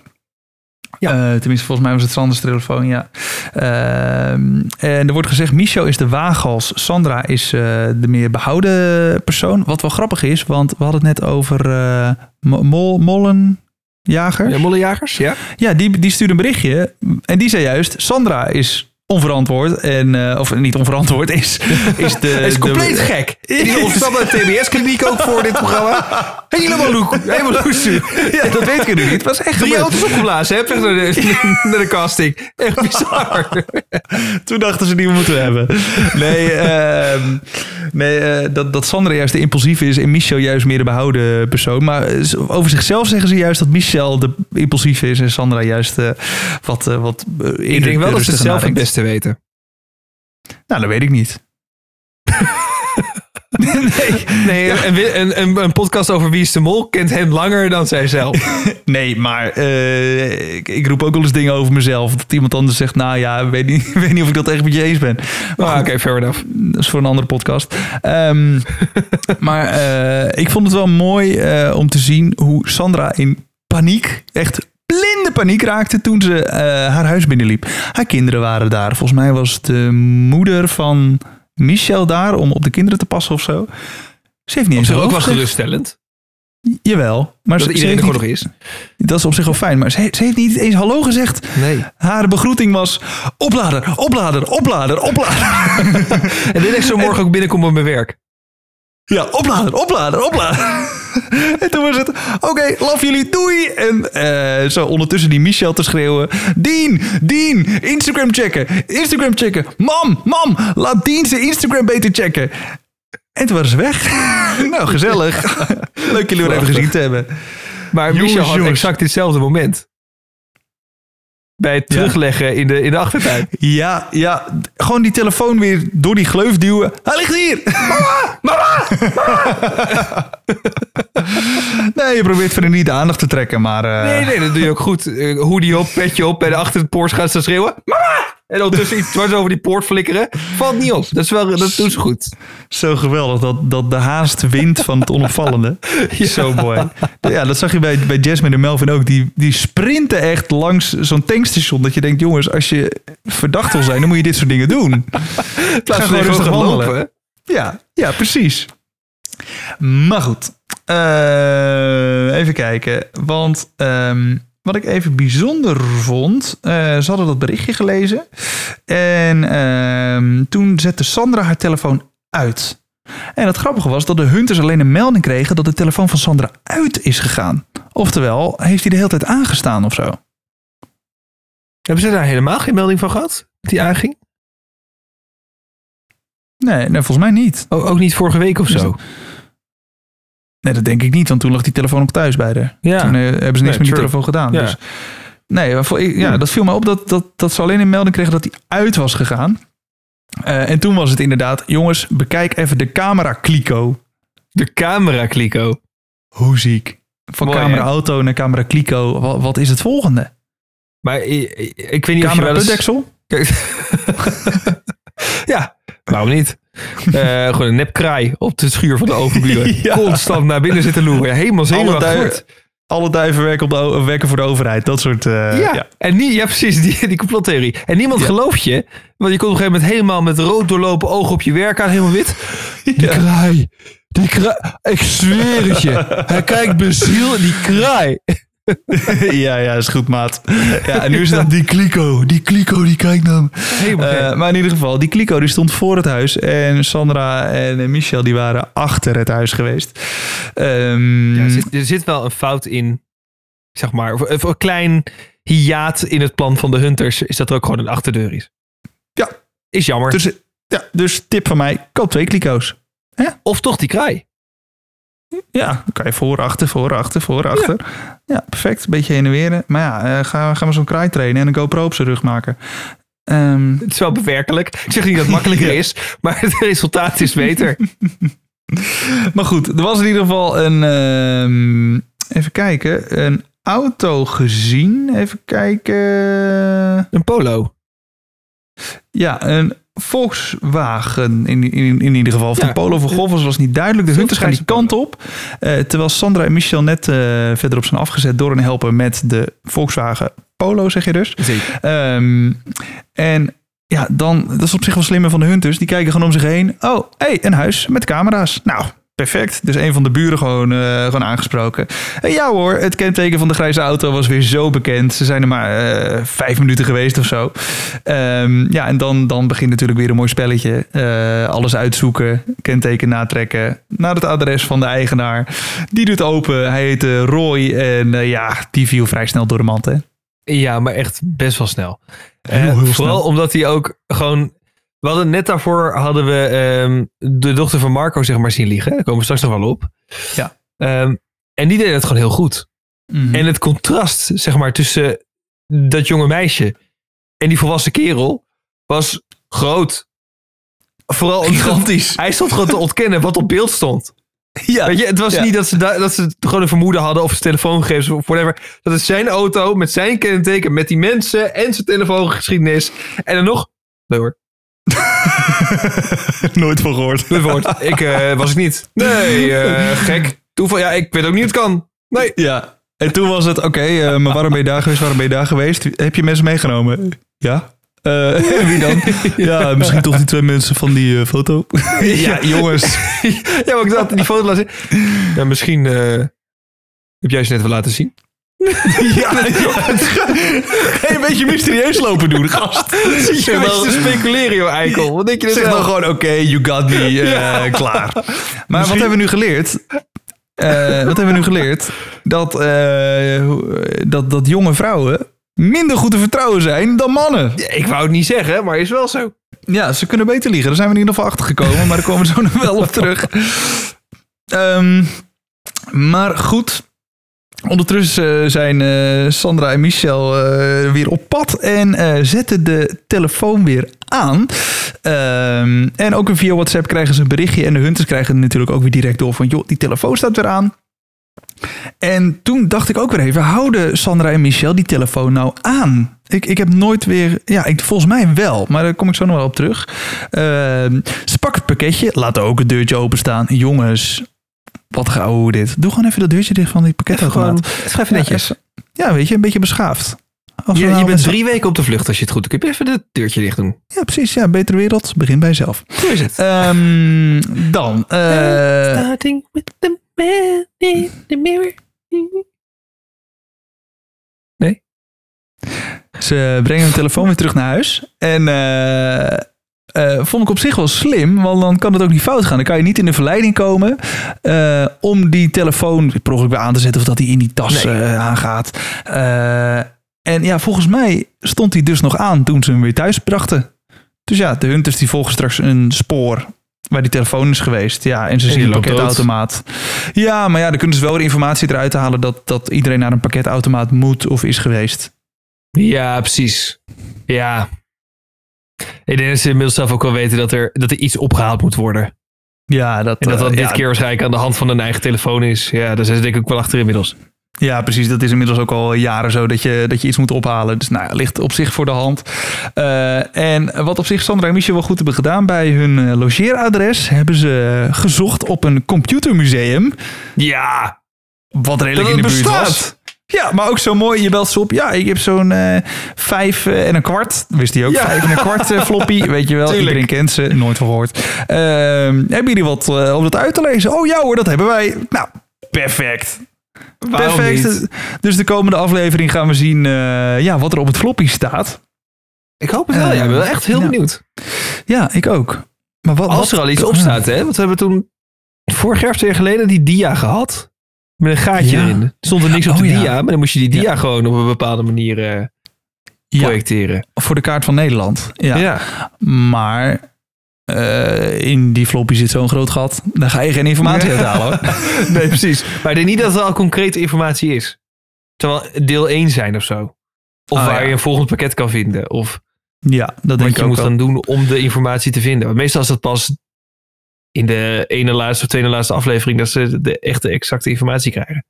Ja. Eh, tenminste, volgens mij was het Sanders telefoon, ja. Ehm, en er wordt gezegd, Michel is de waaghals. Sandra is eh, de meer behouden persoon. Wat wel grappig is, want we hadden het net over eh, Mo- Mol, Mollenjager. Ja, mollejagers, ja? Ja, die, die stuurde een berichtje. En die zei juist, Sandra is onverantwoord. En, eh, of niet onverantwoord, is, <laughs> is de... Is compleet <laughs> de, gek. Die naar de TBS-kliniek ook voor dit programma. Helemaal loek. Helemaal loesoe. <laughs> Ja, dat weet ik nu niet. Het was echt Drie auto's opgeblazen? Weg naar de, naar de casting. Echt bizar. Toen dachten ze die we moeten hebben. Nee, ehm, nee eh, dat, dat Sandra juist de impulsieve is en Michel juist meer de behouden persoon. Maar eh, over zichzelf zeggen ze juist dat Michel de impulsieve is en Sandra juist wat, wat Ik denk wel dat ze zelf het nadenkt. Weten. Nou, dat weet ik niet. <laughs> nee, Nee, een, een, een, een podcast over Wie is de Mol kent hen langer dan zijzelf. <laughs> nee maar eh, ik, ik roep ook wel eens dingen over mezelf. Dat iemand anders zegt, nou ja, weet niet, <laughs> weet niet of ik dat echt met je eens ben. Maar Ah, Oké, fair enough. Dat is voor een andere podcast. Ehm, maar eh, ik vond het wel mooi eh, om te zien hoe Sandra in paniek, echt blinde paniek raakte toen ze eh, haar huis binnenliep. Haar kinderen waren daar. Volgens mij was de moeder van Michel daar om op de kinderen te passen of zo. Ze heeft niet Op eens zich ook wel gezegd. geruststellend. Jawel. Maar Dat ze, ze iedereen er gewoon nog niet- is. dat is op zich wel fijn. Maar ze, heeft- ze heeft niet eens hallo gezegd. Nee. Haar begroeting was oplader, oplader, oplader, oplader. <laughs> En dit is zo morgen ook binnenkomen op mijn werk. Ja, oplader, oplader, oplader. <laughs> en toen was het, oké, love jullie, doei. En eh, zo ondertussen die Michel te schreeuwen. Dien, Dien, Instagram checken, Instagram checken. Mam, mam, laat Dien zijn Instagram beter checken. En toen waren ze weg. <laughs> nou, gezellig. <laughs> Leuk jullie weer even gezien te hebben. Maar Michel had jongens. exact ditzelfde moment. Bij het Ja. terugleggen in de, in de achtertuin. Ja, ja, gewoon die telefoon weer door die gleuf duwen. Hij ligt hier. Mama, mama. <laughs> nee, je probeert verder niet de aandacht te trekken, maar... eh, Nee, nee, dat doe je ook goed. Eh, hoodie op, petje op, bij de achter het Porsche gaat ze schreeuwen. Mama! En ondertussen iets dwars over die poort flikkeren. Valt niet op. Dat, is wel, dat doen ze goed. Zo geweldig dat, dat de haast wint van het onopvallende. <laughs> Zo mooi. Ja, dat zag je bij, bij Jasmine en Melvin ook. Die, die sprinten echt langs zo'n tankstation. Dat je denkt, jongens, als je verdacht wil zijn, dan moet je dit soort dingen doen. In <laughs> plaats van rustig wandelen. lopen. Ja, ja, precies. Maar goed. Eh, even kijken. Want ehm, wat ik even bijzonder vond. eh, ze hadden dat berichtje gelezen. En ehm, toen zette Sandra haar telefoon uit. En het grappige was dat de hunters alleen een melding kregen dat de telefoon van Sandra uit is gegaan. Oftewel, heeft hij de hele tijd aangestaan of zo? Hebben ze daar helemaal geen melding van gehad? Die aanging? Nee, nee volgens mij niet. O- ook niet vorige week of Is zo? Nee, dat denk ik niet, want toen lag die telefoon ook thuis bij haar. Ja. Toen eh, hebben ze niks Nee, met die true. telefoon gedaan. Ja. Dus, nee, maar voor, ik- ja, Hmm. dat viel me op dat, dat, dat ze alleen een melding kregen dat hij uit was gegaan. Eh, en toen was het inderdaad, jongens, bekijk even de camera kliko. De camera, Kliko. Hoe ziek. Van Mooi, camera hè? auto naar camera kliko. Wat, wat is het volgende? Maar ik, weet niet of je Camera wel eens... putdeksel? Kijk. <laughs> ja, waarom niet? Eh, gewoon een nepkraai op de schuur van de overburen. <laughs> Ja. Constant naar binnen zitten loeren. Helemaal Alle, zenuwachtig alle duiven werken, op de, werken voor de overheid. Dat soort... eh, Ja. ja. En nie, ja, precies, die, die complottheorie. En niemand Ja. gelooft je. Want je komt op een gegeven moment helemaal met rood doorlopen ogen op je werk aan, helemaal wit. <laughs> Die kraai. Die kraai. Ik zweer het je. <laughs> Hij kijkt beziel die kraai. <laughs> ja, ja, is goed, maat. Ja, en nu is het die kliko. Die kliko, die kijkt naar. Eh, maar in ieder geval, die kliko die stond voor het huis. En Sandra en Michel die waren achter het huis geweest. Ehm, Ja, er, zit, er zit wel een fout in, zeg maar. Of, of een klein hiaat in het plan van de Hunters. Is dat er ook gewoon een achterdeur is. Ja. Is jammer. dus, ja, dus tip van mij, koop twee kliko's. of toch die kraai. Ja, dan kan je voor, achter, voor, achter, voor, achter. Ja, perfect. Beetje heen en weer. Maar ja, eh, ga, ga maar zo'n kraai trainen en een GoPro op zijn rug maken. Ehm, <laughs> Het is wel bewerkelijk. Ik zeg niet dat het makkelijker <laughs> Ja. is, maar het resultaat is beter. <laughs> maar goed, er was in ieder geval een... ehm, even kijken. Een auto gezien. Even kijken. Een polo. Ja, een Volkswagen in, in, in ieder geval. Of de Ja. Polo van Golfers was niet duidelijk. De hunters gaan die kant op. Eh, terwijl Sandra en Michel net eh, verderop zijn afgezet door een helper met de Volkswagen Polo, zeg je dus. Zeker. Ehm, en ja, dan, dat is op zich wel slimmer van de hunters. Die kijken gewoon om zich heen. Oh, hey, een huis met camera's. Nou, perfect. Dus een van de buren gewoon, eh, gewoon aangesproken. En ja hoor, het kenteken van de grijze auto was weer zo bekend. Ze zijn er maar eh, vijf minuten geweest of zo. Ehm, ja, en dan, dan begint natuurlijk weer een mooi spelletje. Eh, alles uitzoeken, kenteken natrekken. Naar het adres van de eigenaar. Die doet open. Hij heet Roy. En ja, die viel vrij snel door de mand, hè? Ja, maar echt best wel snel. Heel, heel snel. Vooral omdat hij ook gewoon... We hadden net daarvoor hadden we ehm, de dochter van Marco zeg maar zien liggen. Daar komen we straks nog wel op. Ja. Ehm, en die deed het gewoon heel goed. Mhm. En het contrast zeg maar tussen dat jonge meisje en die volwassen kerel was groot. Vooral Gigantisch. <laughs> hij stond gewoon te ontkennen wat op beeld stond. Ja, Weet je, het was Ja. niet dat ze, da- dat ze gewoon een vermoeden hadden of zijn telefoongegevens of whatever. Dat is zijn auto met zijn kenteken, met die mensen en zijn telefoongeschiedenis. En dan nog, nee hoor, <laughs> Nooit van gehoord. ik eh, was ik niet. Nee, eh, <laughs> gek. Toeval, ja, ik weet ook niet hoe het kan. Nee. Ja. En toen was het, oké, eh, maar waarom ben je daar geweest? Waarom ben je daar geweest? Heb je mensen meegenomen? Ja. <laughs> Wie dan? Ja, misschien toch die twee mensen van die foto. ja, jongens. ja, maar ik dacht, die foto laten zien. Ja, misschien heb jij ze net wel laten zien. <laughs> ja, een beetje mysterieus lopen doen, gast. <laughs> Zit je wel- te speculeren, joh, eikel. Wat denk je Zeg dan gewoon, oké, you got me, <laughs> eh, Ja. klaar. Maar wat hebben we nu geleerd? Eh, wat hebben we nu geleerd? Dat, eh, dat, dat jonge vrouwen minder goed te vertrouwen zijn dan mannen. Ja, Ik wou het niet zeggen, maar is wel zo. Ja, ze kunnen beter liegen. Daar zijn we in ieder geval achter gekomen, maar daar komen we zo nog wel op terug. Ehm, maar goed. Ondertussen zijn eh, Sandra en Michel eh, weer op pad en eh, zetten de telefoon weer aan. Ehm, en ook via WhatsApp krijgen ze een berichtje en de hunters krijgen natuurlijk ook weer direct door van joh, die telefoon staat weer aan. En toen dacht ik ook weer even, houden Sandra en Michel die telefoon nou aan? Ik, ik heb nooit weer, ja, ik, volgens mij wel, maar daar kom ik zo nog wel op terug. Ehm, ze het pakketje, laten ook het deurtje openstaan. Jongens, wat gauw dit. Doe gewoon even dat deurtje dicht van die pakketautomaat. schrijf even netjes. Ja, weet je, een beetje beschaafd. Als Je, nou je bent drie weken op de vlucht als je het goed doet. Even het deurtje dicht doen? Ja, precies. Ja, betere wereld. Begin bij jezelf. Zo is het. Ehm, dan. Starting with the man in the mirror. Ze brengen hun telefoon weer terug naar huis. En eh, eh, vond ik op zich wel slim, want dan kan het ook niet fout gaan. Dan kan je niet in de verleiding komen eh, om die telefoon per ongeluk weer aan te zetten of dat die in die tas Nee. eh, aangaat. En ja, volgens mij stond hij dus nog aan toen ze hem weer thuis brachten. Dus ja, de hunters die volgen straks een spoor waar die telefoon is geweest. Ja, en ze En zien een pakketautomaat. Ja, maar ja, dan kunnen ze wel weer informatie eruit halen dat, dat iedereen naar een pakketautomaat moet of is geweest. Ja, precies. Ja. Ik denk dat ze inmiddels zelf ook wel weten dat er, dat er iets opgehaald moet worden. Ja, dat, En dat eh, dat dit ja, keer waarschijnlijk aan de hand van hun eigen telefoon is. Ja, daar zijn ze denk ik ook wel achter inmiddels. Ja, precies. Dat is inmiddels ook al jaren zo dat je, dat je iets moet ophalen. Dus nou ja, ligt op zich voor de hand. Eh, en wat op zich Sandra en Michel wel goed hebben gedaan bij hun eh, logeeradres, hebben ze gezocht op een computermuseum. Ja, Wat redelijk Dat in de buurt was. Ja, maar ook zo mooi. Je belt ze op. Ja, ik heb zo'n eh, vijf eh, en een kwart. Wist hij ook. Ja. Vijf en een kwart eh, floppy. <laughs> Weet je wel. Tuurlijk. Iedereen kent ze. Nooit van gehoord. Ehm, hebben jullie wat om dat uit te lezen? Oh ja hoor, dat hebben wij. Nou, perfect. Waarom perfect. niet? Dus de komende aflevering gaan we zien ja, wat er op het floppy staat. ik hoop het wel. ja, ik ben wel echt heel Ja. benieuwd. Ja, ik ook. Maar wat, Als wat- er al iets op staat, hè? Want we hebben toen vorig jaar of twee jaar geleden die dia gehad. Met een gaatje Ja. erin. Er stond er niks op Oh, de ja. dia, maar dan moest je die dia Ja. gewoon op een bepaalde manier eh, projecteren. voor de kaart van Nederland. Ja. Maar eh, in die floppy zit zo'n groot gat. Daar ga je geen informatie uit halen. <laughs> nee, precies. Maar ik denk niet dat het al concrete informatie is. Wel deel 1 zijn of zo. Of Oh, waar je een volgend pakket kan vinden. Of Ja, dat denk wat ik je moet gaan doen om de informatie te vinden. Meestal is dat pas in de ene laatste of tweede laatste aflevering dat ze de echte exacte informatie krijgen.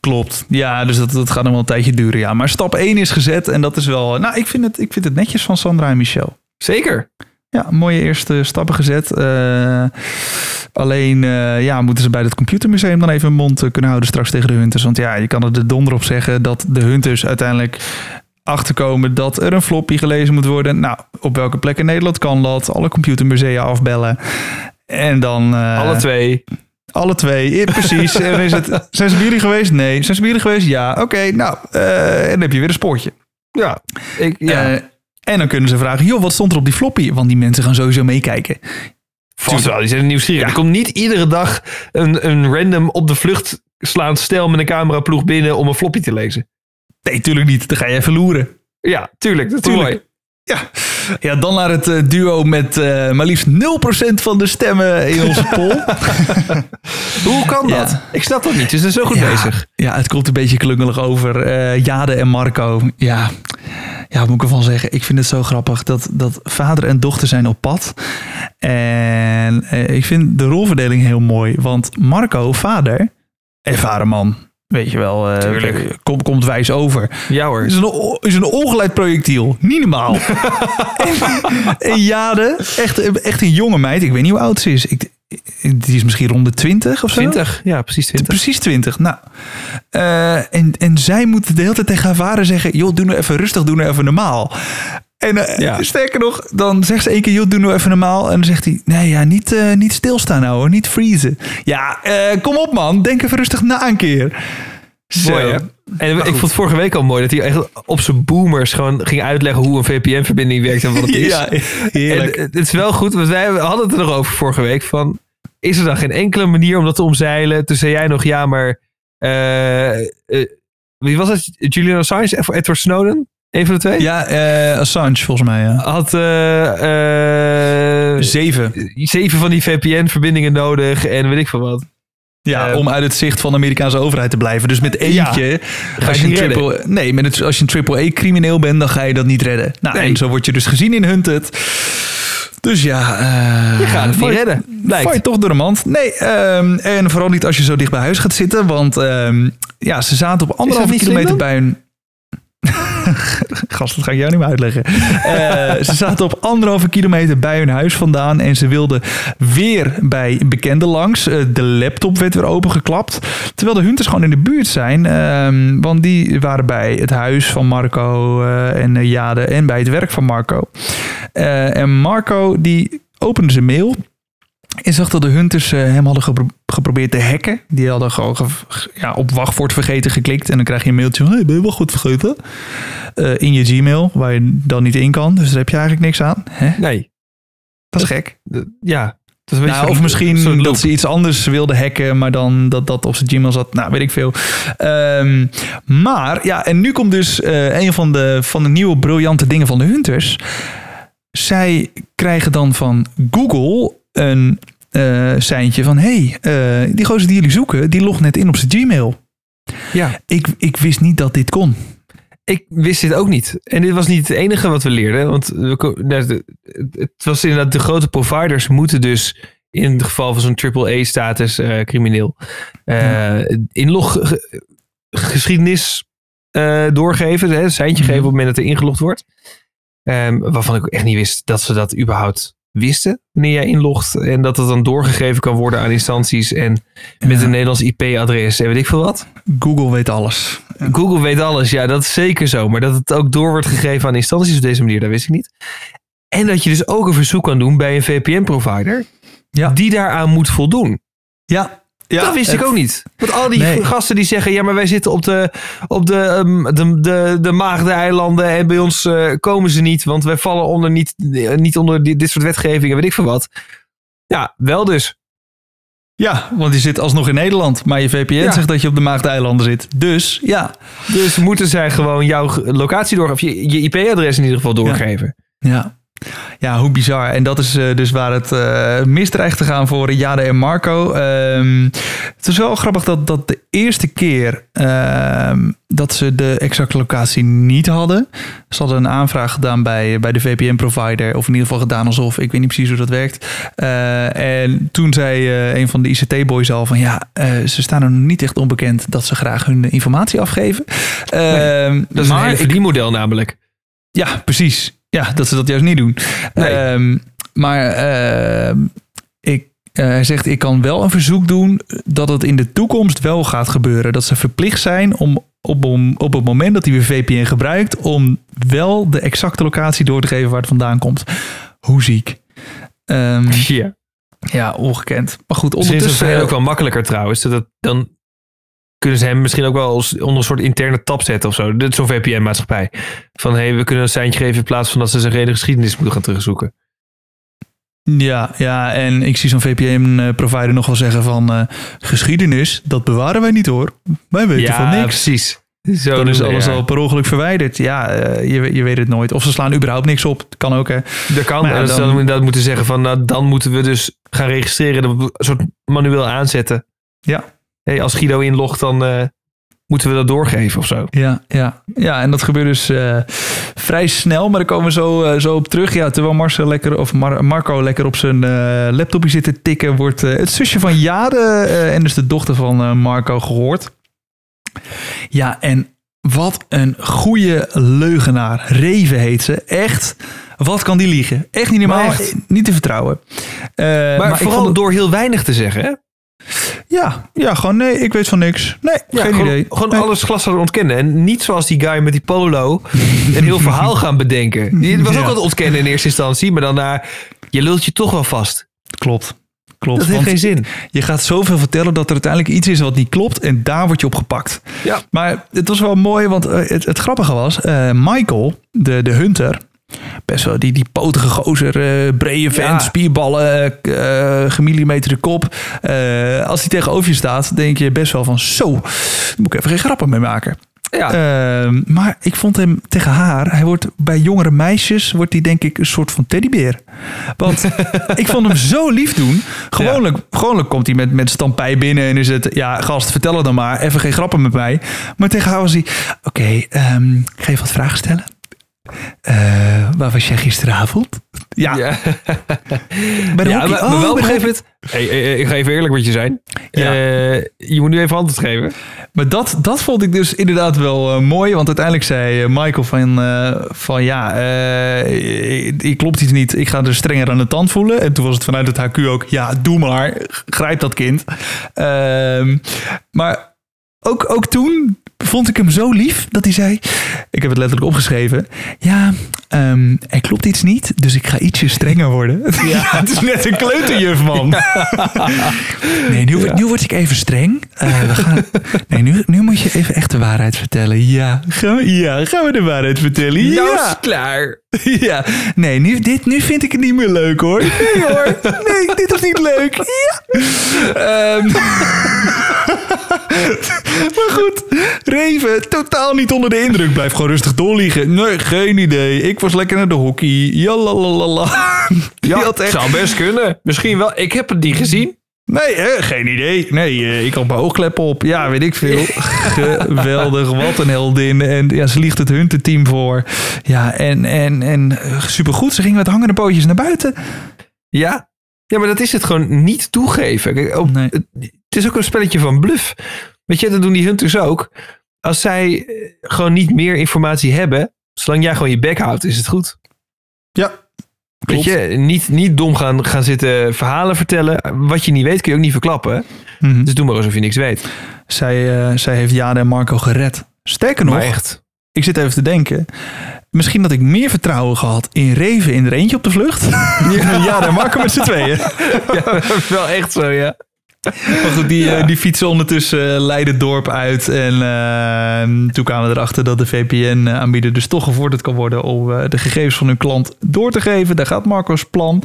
Klopt. Ja, dus dat, dat gaat nog wel een tijdje duren. Ja. Maar stap 1 is gezet en dat is wel... Nou, ik vind het, ik vind het netjes van Sandra en Michel. Zeker. Ja, mooie eerste stappen gezet. Eh, alleen eh, ja, moeten ze bij het computermuseum dan even een mond eh, kunnen houden straks tegen de hunters. Want ja, je kan er de donder op zeggen dat de hunters uiteindelijk achterkomen dat er een floppy gelezen moet worden. Nou, op welke plek in Nederland kan dat? Alle computermusea afbellen. En dan... eh, Alle twee. Alle twee, precies. en is het, <laughs> zijn ze bij jullie geweest? Nee. Zijn ze bij jullie geweest? Ja. Oké, nou, eh, en dan heb je weer een spoortje. Ja. Ik, ja. Eh, en dan kunnen ze vragen, joh, wat stond er op die floppy? Want die mensen gaan sowieso meekijken. Vast wel, die zijn nieuwsgierig. Ja. Er komt niet iedere dag een, een random op de vlucht slaand stel met een cameraploeg binnen om een floppy te lezen. Nee, tuurlijk niet. Dan ga je even loeren. Ja, tuurlijk. Dat is Tuurlijk. mooi. Ja. Ja, dan naar het eh, duo met eh, maar liefst 0% van de stemmen in onze <laughs> poll. Hoe kan dat? Ja. Ik snap dat niet. Ze zijn zo goed ja, bezig. Ja, het komt een beetje klungelig over. Eh, Jade en Marco. Ja. ja, wat moet ik ervan zeggen? Ik vind het zo grappig dat, dat vader en dochter zijn op pad. En ik vind de rolverdeling heel mooi. Want Marco, vader, ervaren man. Weet je wel, eh, komt, wijs over. Ja hoor. Is een, is een ongeleid projectiel. Niet normaal. <laughs> en, en Jade, echt, echt een jonge meid. Ik weet niet hoe oud ze is. Ik, die is misschien rond de 20 of zo. 20. Ja, precies 20. Precies 20. Nou, eh, en, en zij moet de hele tijd tegen haar vader zeggen: joh, doe nou even rustig, doe nou even normaal. En eh, Ja. sterker nog, dan zegt ze één keer: joh, doe nou even normaal. En dan zegt hij: nee, ja, niet, eh, niet stilstaan nou hoor, niet freezen. Ja, eh, kom op man, denk even rustig na een keer. Zo. Mooi, hè? En ik vond vorige week al mooi dat hij echt op zijn boomers gewoon ging uitleggen hoe een VPN-verbinding werkt en wat het <laughs> is. Ja, heerlijk. En het is wel goed, want wij hadden het er nog over vorige week. Van, is er dan geen enkele manier om dat te omzeilen? Toen zei jij nog, ja, maar... wie was het? Julian Assange of Edward Snowden? Een van de twee? ja, eh, Assange volgens mij. Ja. Had eh, eh, Zeven. zeven van die VPN-verbindingen nodig en weet ik veel wat. Ja, Eh, om uit het zicht van de Amerikaanse overheid te blijven. Dus met eentje, als, je je een niet triple, nee, met het, als je een triple-E crimineel bent, dan ga je dat niet redden. Nou, Nee. en zo word je dus gezien in Hunted. Dus ja, Je gaat het niet redden, blijkt. Val je toch door de mand? Nee, ehm, en vooral niet als je zo dicht bij huis gaat zitten. Want ehm, ja, ze zaten op anderhalve kilometer bij hun... <laughs> Gast, dat ga ik jou niet meer uitleggen. Eh, ze zaten op anderhalve kilometer bij hun huis vandaan. En ze wilden weer bij bekenden langs. Eh, de laptop werd weer opengeklapt. Terwijl de hunters gewoon in de buurt zijn. ehm, want die waren bij het huis van Marco eh, en Jade. En bij het werk van Marco. En Marco die opende zijn mail. En zag dat de hunters eh, hem hadden gepro- geprobeerd te hacken. Die hadden gewoon ge- ja, op wachtwoord vergeten geklikt. En dan krijg je een mailtje van... Hey, ben je wel goed vergeten? Eh, in je Gmail, waar je dan niet in kan. Dus daar heb je eigenlijk niks aan. Hè? Nee. Dat is gek. Ja. Dat is Nou, of misschien dat ze iets anders wilden hacken, maar dan dat dat op zijn Gmail zat. Nou, weet ik veel. Ehm, maar ja, en nu komt dus eh, een van de, van de nieuwe briljante dingen van de Hunters. Zij krijgen dan van Google een eh seintje van... hey, eh, die gozer die jullie zoeken, die logt net in op zijn Gmail. Ja. Ik, ik wist niet dat dit kon. Ik wist dit ook niet. En dit was niet het enige wat we leerden. Want we nou, de- het was inderdaad de grote providers moeten dus in het geval van zo'n AAA-status eh, crimineel eh inloggeschiedenis eh doorgeven. Hè, seintje Mhm. geven op het moment dat er ingelogd wordt. Ehm, waarvan ik echt niet wist dat ze dat überhaupt wisten wanneer jij inlogt. En dat het dan doorgegeven kan worden aan instanties en met Ja. een Nederlands IP-adres en weet ik veel wat. Google weet alles. Google weet alles, ja, dat is zeker zo. Maar dat het ook door wordt gegeven aan instanties op deze manier, dat wist ik niet. En dat je dus ook een verzoek kan doen bij een VPN-provider Ja. die daaraan moet voldoen. Ja, ja dat wist ik ook niet. Want al die Nee. gasten die zeggen, ja, maar wij zitten op de, op de, ehm, de, de, de Maagdeneilanden en bij ons eh, komen ze niet, want wij vallen onder niet, eh, niet onder die- dit soort wetgevingen, weet ik veel wat. Ja, wel dus. Ja, want je zit alsnog in Nederland, maar je VPN Ja. zegt dat je op de Maagdeilanden zit. Dus ja. Dus moeten zij gewoon jouw locatie doorgeven, je, je IP-adres in ieder geval doorgeven. Ja. Ja, hoe bizar. En dat is eh, dus waar het eh mis dreigt te gaan voor Jade en Marco. Ehm, het is wel grappig dat, dat de eerste keer ehm, dat ze de exacte locatie niet hadden. Ze hadden een aanvraag gedaan bij, bij de VPN-provider. Of in ieder geval gedaan alsof. Ik weet niet precies hoe dat werkt. Eh, en toen zei een van de ICT-boys al van... Ja, ze staan er nog niet echt onbekend dat ze graag hun informatie afgeven. Ehm, Dat is een maar ik- verdienmodel namelijk. ja, precies. Ja, dat ze dat juist niet doen. Nee. Ehm, maar ehm, ik, eh, hij zegt, ik kan wel een verzoek doen dat het in de toekomst wel gaat gebeuren. Dat ze verplicht zijn om op, om, op het moment dat hij weer VPN gebruikt, om wel de exacte locatie door te geven waar het vandaan komt. Hoe ziek. Ehm, Ja. ja, ongekend. Maar goed, Misschien is het ondertussen... hen ook wel makkelijker trouwens. Dat het, dan kunnen ze hem misschien ook wel als, onder een soort interne tab zetten of zo. Dit is zo'n VPN-maatschappij. Van hé, hey, we kunnen een seintje geven in plaats van dat ze zijn hele geschiedenis moeten gaan terugzoeken. Ja, ja, en ik zie zo'n VPN-provider nog wel zeggen van... eh, geschiedenis, dat bewaren wij niet hoor. Wij weten van niks. precies. Zo Dan is alles ja. al per ongeluk verwijderd. Ja, eh, je, je weet het nooit. Of ze slaan überhaupt niks op. Dat kan ook, hè. Dat kan. Maar ja, dan- dan inderdaad moeten zeggen van nou, dan moeten we dus gaan registreren. Een soort manueel aanzetten. Ja. Hey, als Guido inlogt, dan eh, moeten we dat doorgeven of zo. Ja, ja. ja en dat gebeurt dus eh, vrij snel. Maar daar komen we zo, eh, zo op terug. Ja, terwijl Marcel lekker, of Mar- Marco lekker op zijn laptopje zit te tikken... wordt het zusje van Jade en dus de dochter van Marco gehoord. Ja, en wat een goede leugenaar. Reven heet ze. Echt... Wat kan die liegen? Echt niet normaal. Echt. Niet te vertrouwen. Maar, vooral het- door heel weinig te zeggen. Ja, ja, gewoon nee, ik weet van niks. Nee, Ja, geen gewoon, idee. Gewoon Nee. alles glas zouden ontkennen. En niet zoals die guy met die polo een heel verhaal gaan bedenken. <laughs> Die was ook Ja. aan het ontkennen in eerste instantie. Maar dan je lult je toch wel vast. Klopt. Klopt. Dat heeft geen zin. je gaat zoveel vertellen dat er uiteindelijk iets is wat niet klopt. En daar word je op gepakt. Ja. Maar het was wel mooi, want eh, het, het grappige was... eh, Michael, de, de hunter... Best wel die, die potige gozer, eh brede vent, Ja. spierballen, eh eh, gemillimeterde kop. Eh, als hij tegenover je staat, denk je best wel van... Zo, daar moet ik even geen grappen mee maken. Ja. Ehm, maar ik vond hem tegen haar, hij wordt bij jongere meisjes, wordt hij denk ik een soort van teddybeer. Want <laughs> ik vond hem zo lief doen. Gewoonlijk, gewoonlijk komt hij met, met stampij binnen en is het, ja gast, vertel het dan maar, even geen grappen met mij. Maar tegen haar was hij, oké, ehm, ga je wat vragen stellen? Eh, waar was jij gisteravond? Ja, Ja, <laughs> bij de ja hockey. maar, Oh, maar wel op moment... Hey, hey, ik ga even eerlijk met je zijn. Ja. Eh, je moet nu even antwoord geven. Maar dat, dat vond ik dus inderdaad wel eh, mooi. Want uiteindelijk zei Michael van, van ja, ik- ik klopt iets niet. Ik ga er strenger aan de tand voelen. En toen was het vanuit het HQ ook, ja, doe maar. Grijp dat kind. Ehm, maar ook, ook toen vond ik hem zo lief dat hij zei... Ik heb het letterlijk opgeschreven. Ja, ehm, er klopt iets niet, dus ik ga ietsje strenger worden. <laughs> Ja, het is net een kleuterjuf, man. Nee, nu, word- nu word ik even streng. Eh, we gaan, nee, nu, nu moet je even echt de waarheid vertellen. Ja, gaan we, ja, gaan we de waarheid vertellen? Ja, klaar. <laughs> ja. Nee, nu, dit, nu vind ik het niet meer leuk hoor. Nee hoor, nee, dit is niet leuk. Ja. Ehm. <laughs> maar goed, Reven, totaal niet onder de indruk. Blijf gewoon rustig doorliegen. Nee, geen idee. Ik was lekker naar de hockey. Jalalala. <laughs> Die Ja, had echt zou best kunnen. Misschien wel. Ik heb het niet gezien. Nee, hè? geen idee. Nee, eh, ik had mijn oogkleppen op. Ja, weet ik veel. <laughs> Geweldig, wat een heldin. En ja, ze liegt het Hunter-team voor. Ja, en, en, en eh, supergoed. Ze ging met hangende pootjes naar buiten. Ja. Ja, maar dat is het gewoon niet toegeven. Kijk, op, Nee. het, het is ook een spelletje van bluff. Weet je, dat doen die hunters ook. Als zij eh, gewoon niet meer informatie hebben, zolang jij gewoon je bek houdt, is het goed. Ja, Weet je, niet, niet dom gaan, gaan zitten verhalen vertellen. Wat je niet weet, kun je ook niet verklappen. Mhm. Dus doe maar alsof je niks weet. zij, eh, zij heeft Jade en Marco gered. Sterker nog, Maar echt. ik zit even te denken. Misschien dat ik meer vertrouwen gehad in Reven in er eentje op de vlucht. <laughs> Ja, Jade en Marco met z'n tweeën. Ja, <laughs> wel echt zo, ja. <laughs> Maar goed, die, eh, die fietsen ondertussen eh, Leiden het dorp uit. En eh, toen kwamen we erachter dat de VPN-aanbieder dus toch gevorderd kan worden om eh, de gegevens van hun klant door te geven. Daar gaat Marco's plan.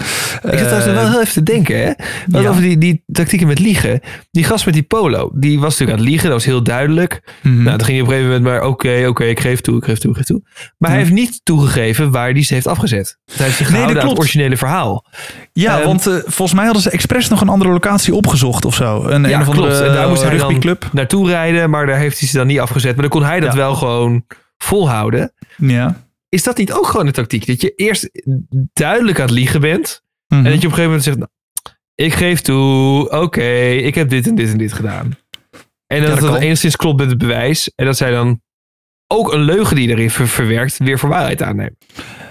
Ik zit trouwens wel heel even te denken, hè? Wat ja. over die, die tactieken met liegen. Die gast met die polo, die was natuurlijk aan het liegen. Dat was heel duidelijk. Mhm. Nou, dan ging hij op een gegeven moment maar, oké, oké, ik geef toe, ik geef toe, ik geef toe. Maar hij heeft niet toegegeven waar die ze heeft afgezet. Hij heeft zich Nee, dat aan het klopt. originele verhaal. ja, ehm, want eh, volgens mij hadden ze expres nog een andere locatie opgezocht of zo. Een, Ja, een andere klopt. En daar moest hij dan naartoe rijden, maar daar heeft hij ze dan niet afgezet. Maar dan kon hij dat Ja. wel gewoon volhouden. Ja. Is dat niet ook gewoon een tactiek? Dat je eerst duidelijk aan het liegen bent. Mhm. En dat je op een gegeven moment zegt, nou, ik geef toe, oké, ik heb dit en dit en dit gedaan. En dat dat het kan. enigszins klopt met het bewijs. En dat zij dan ook een leugen die erin ver- verwerkt, weer voor waarheid aannemen.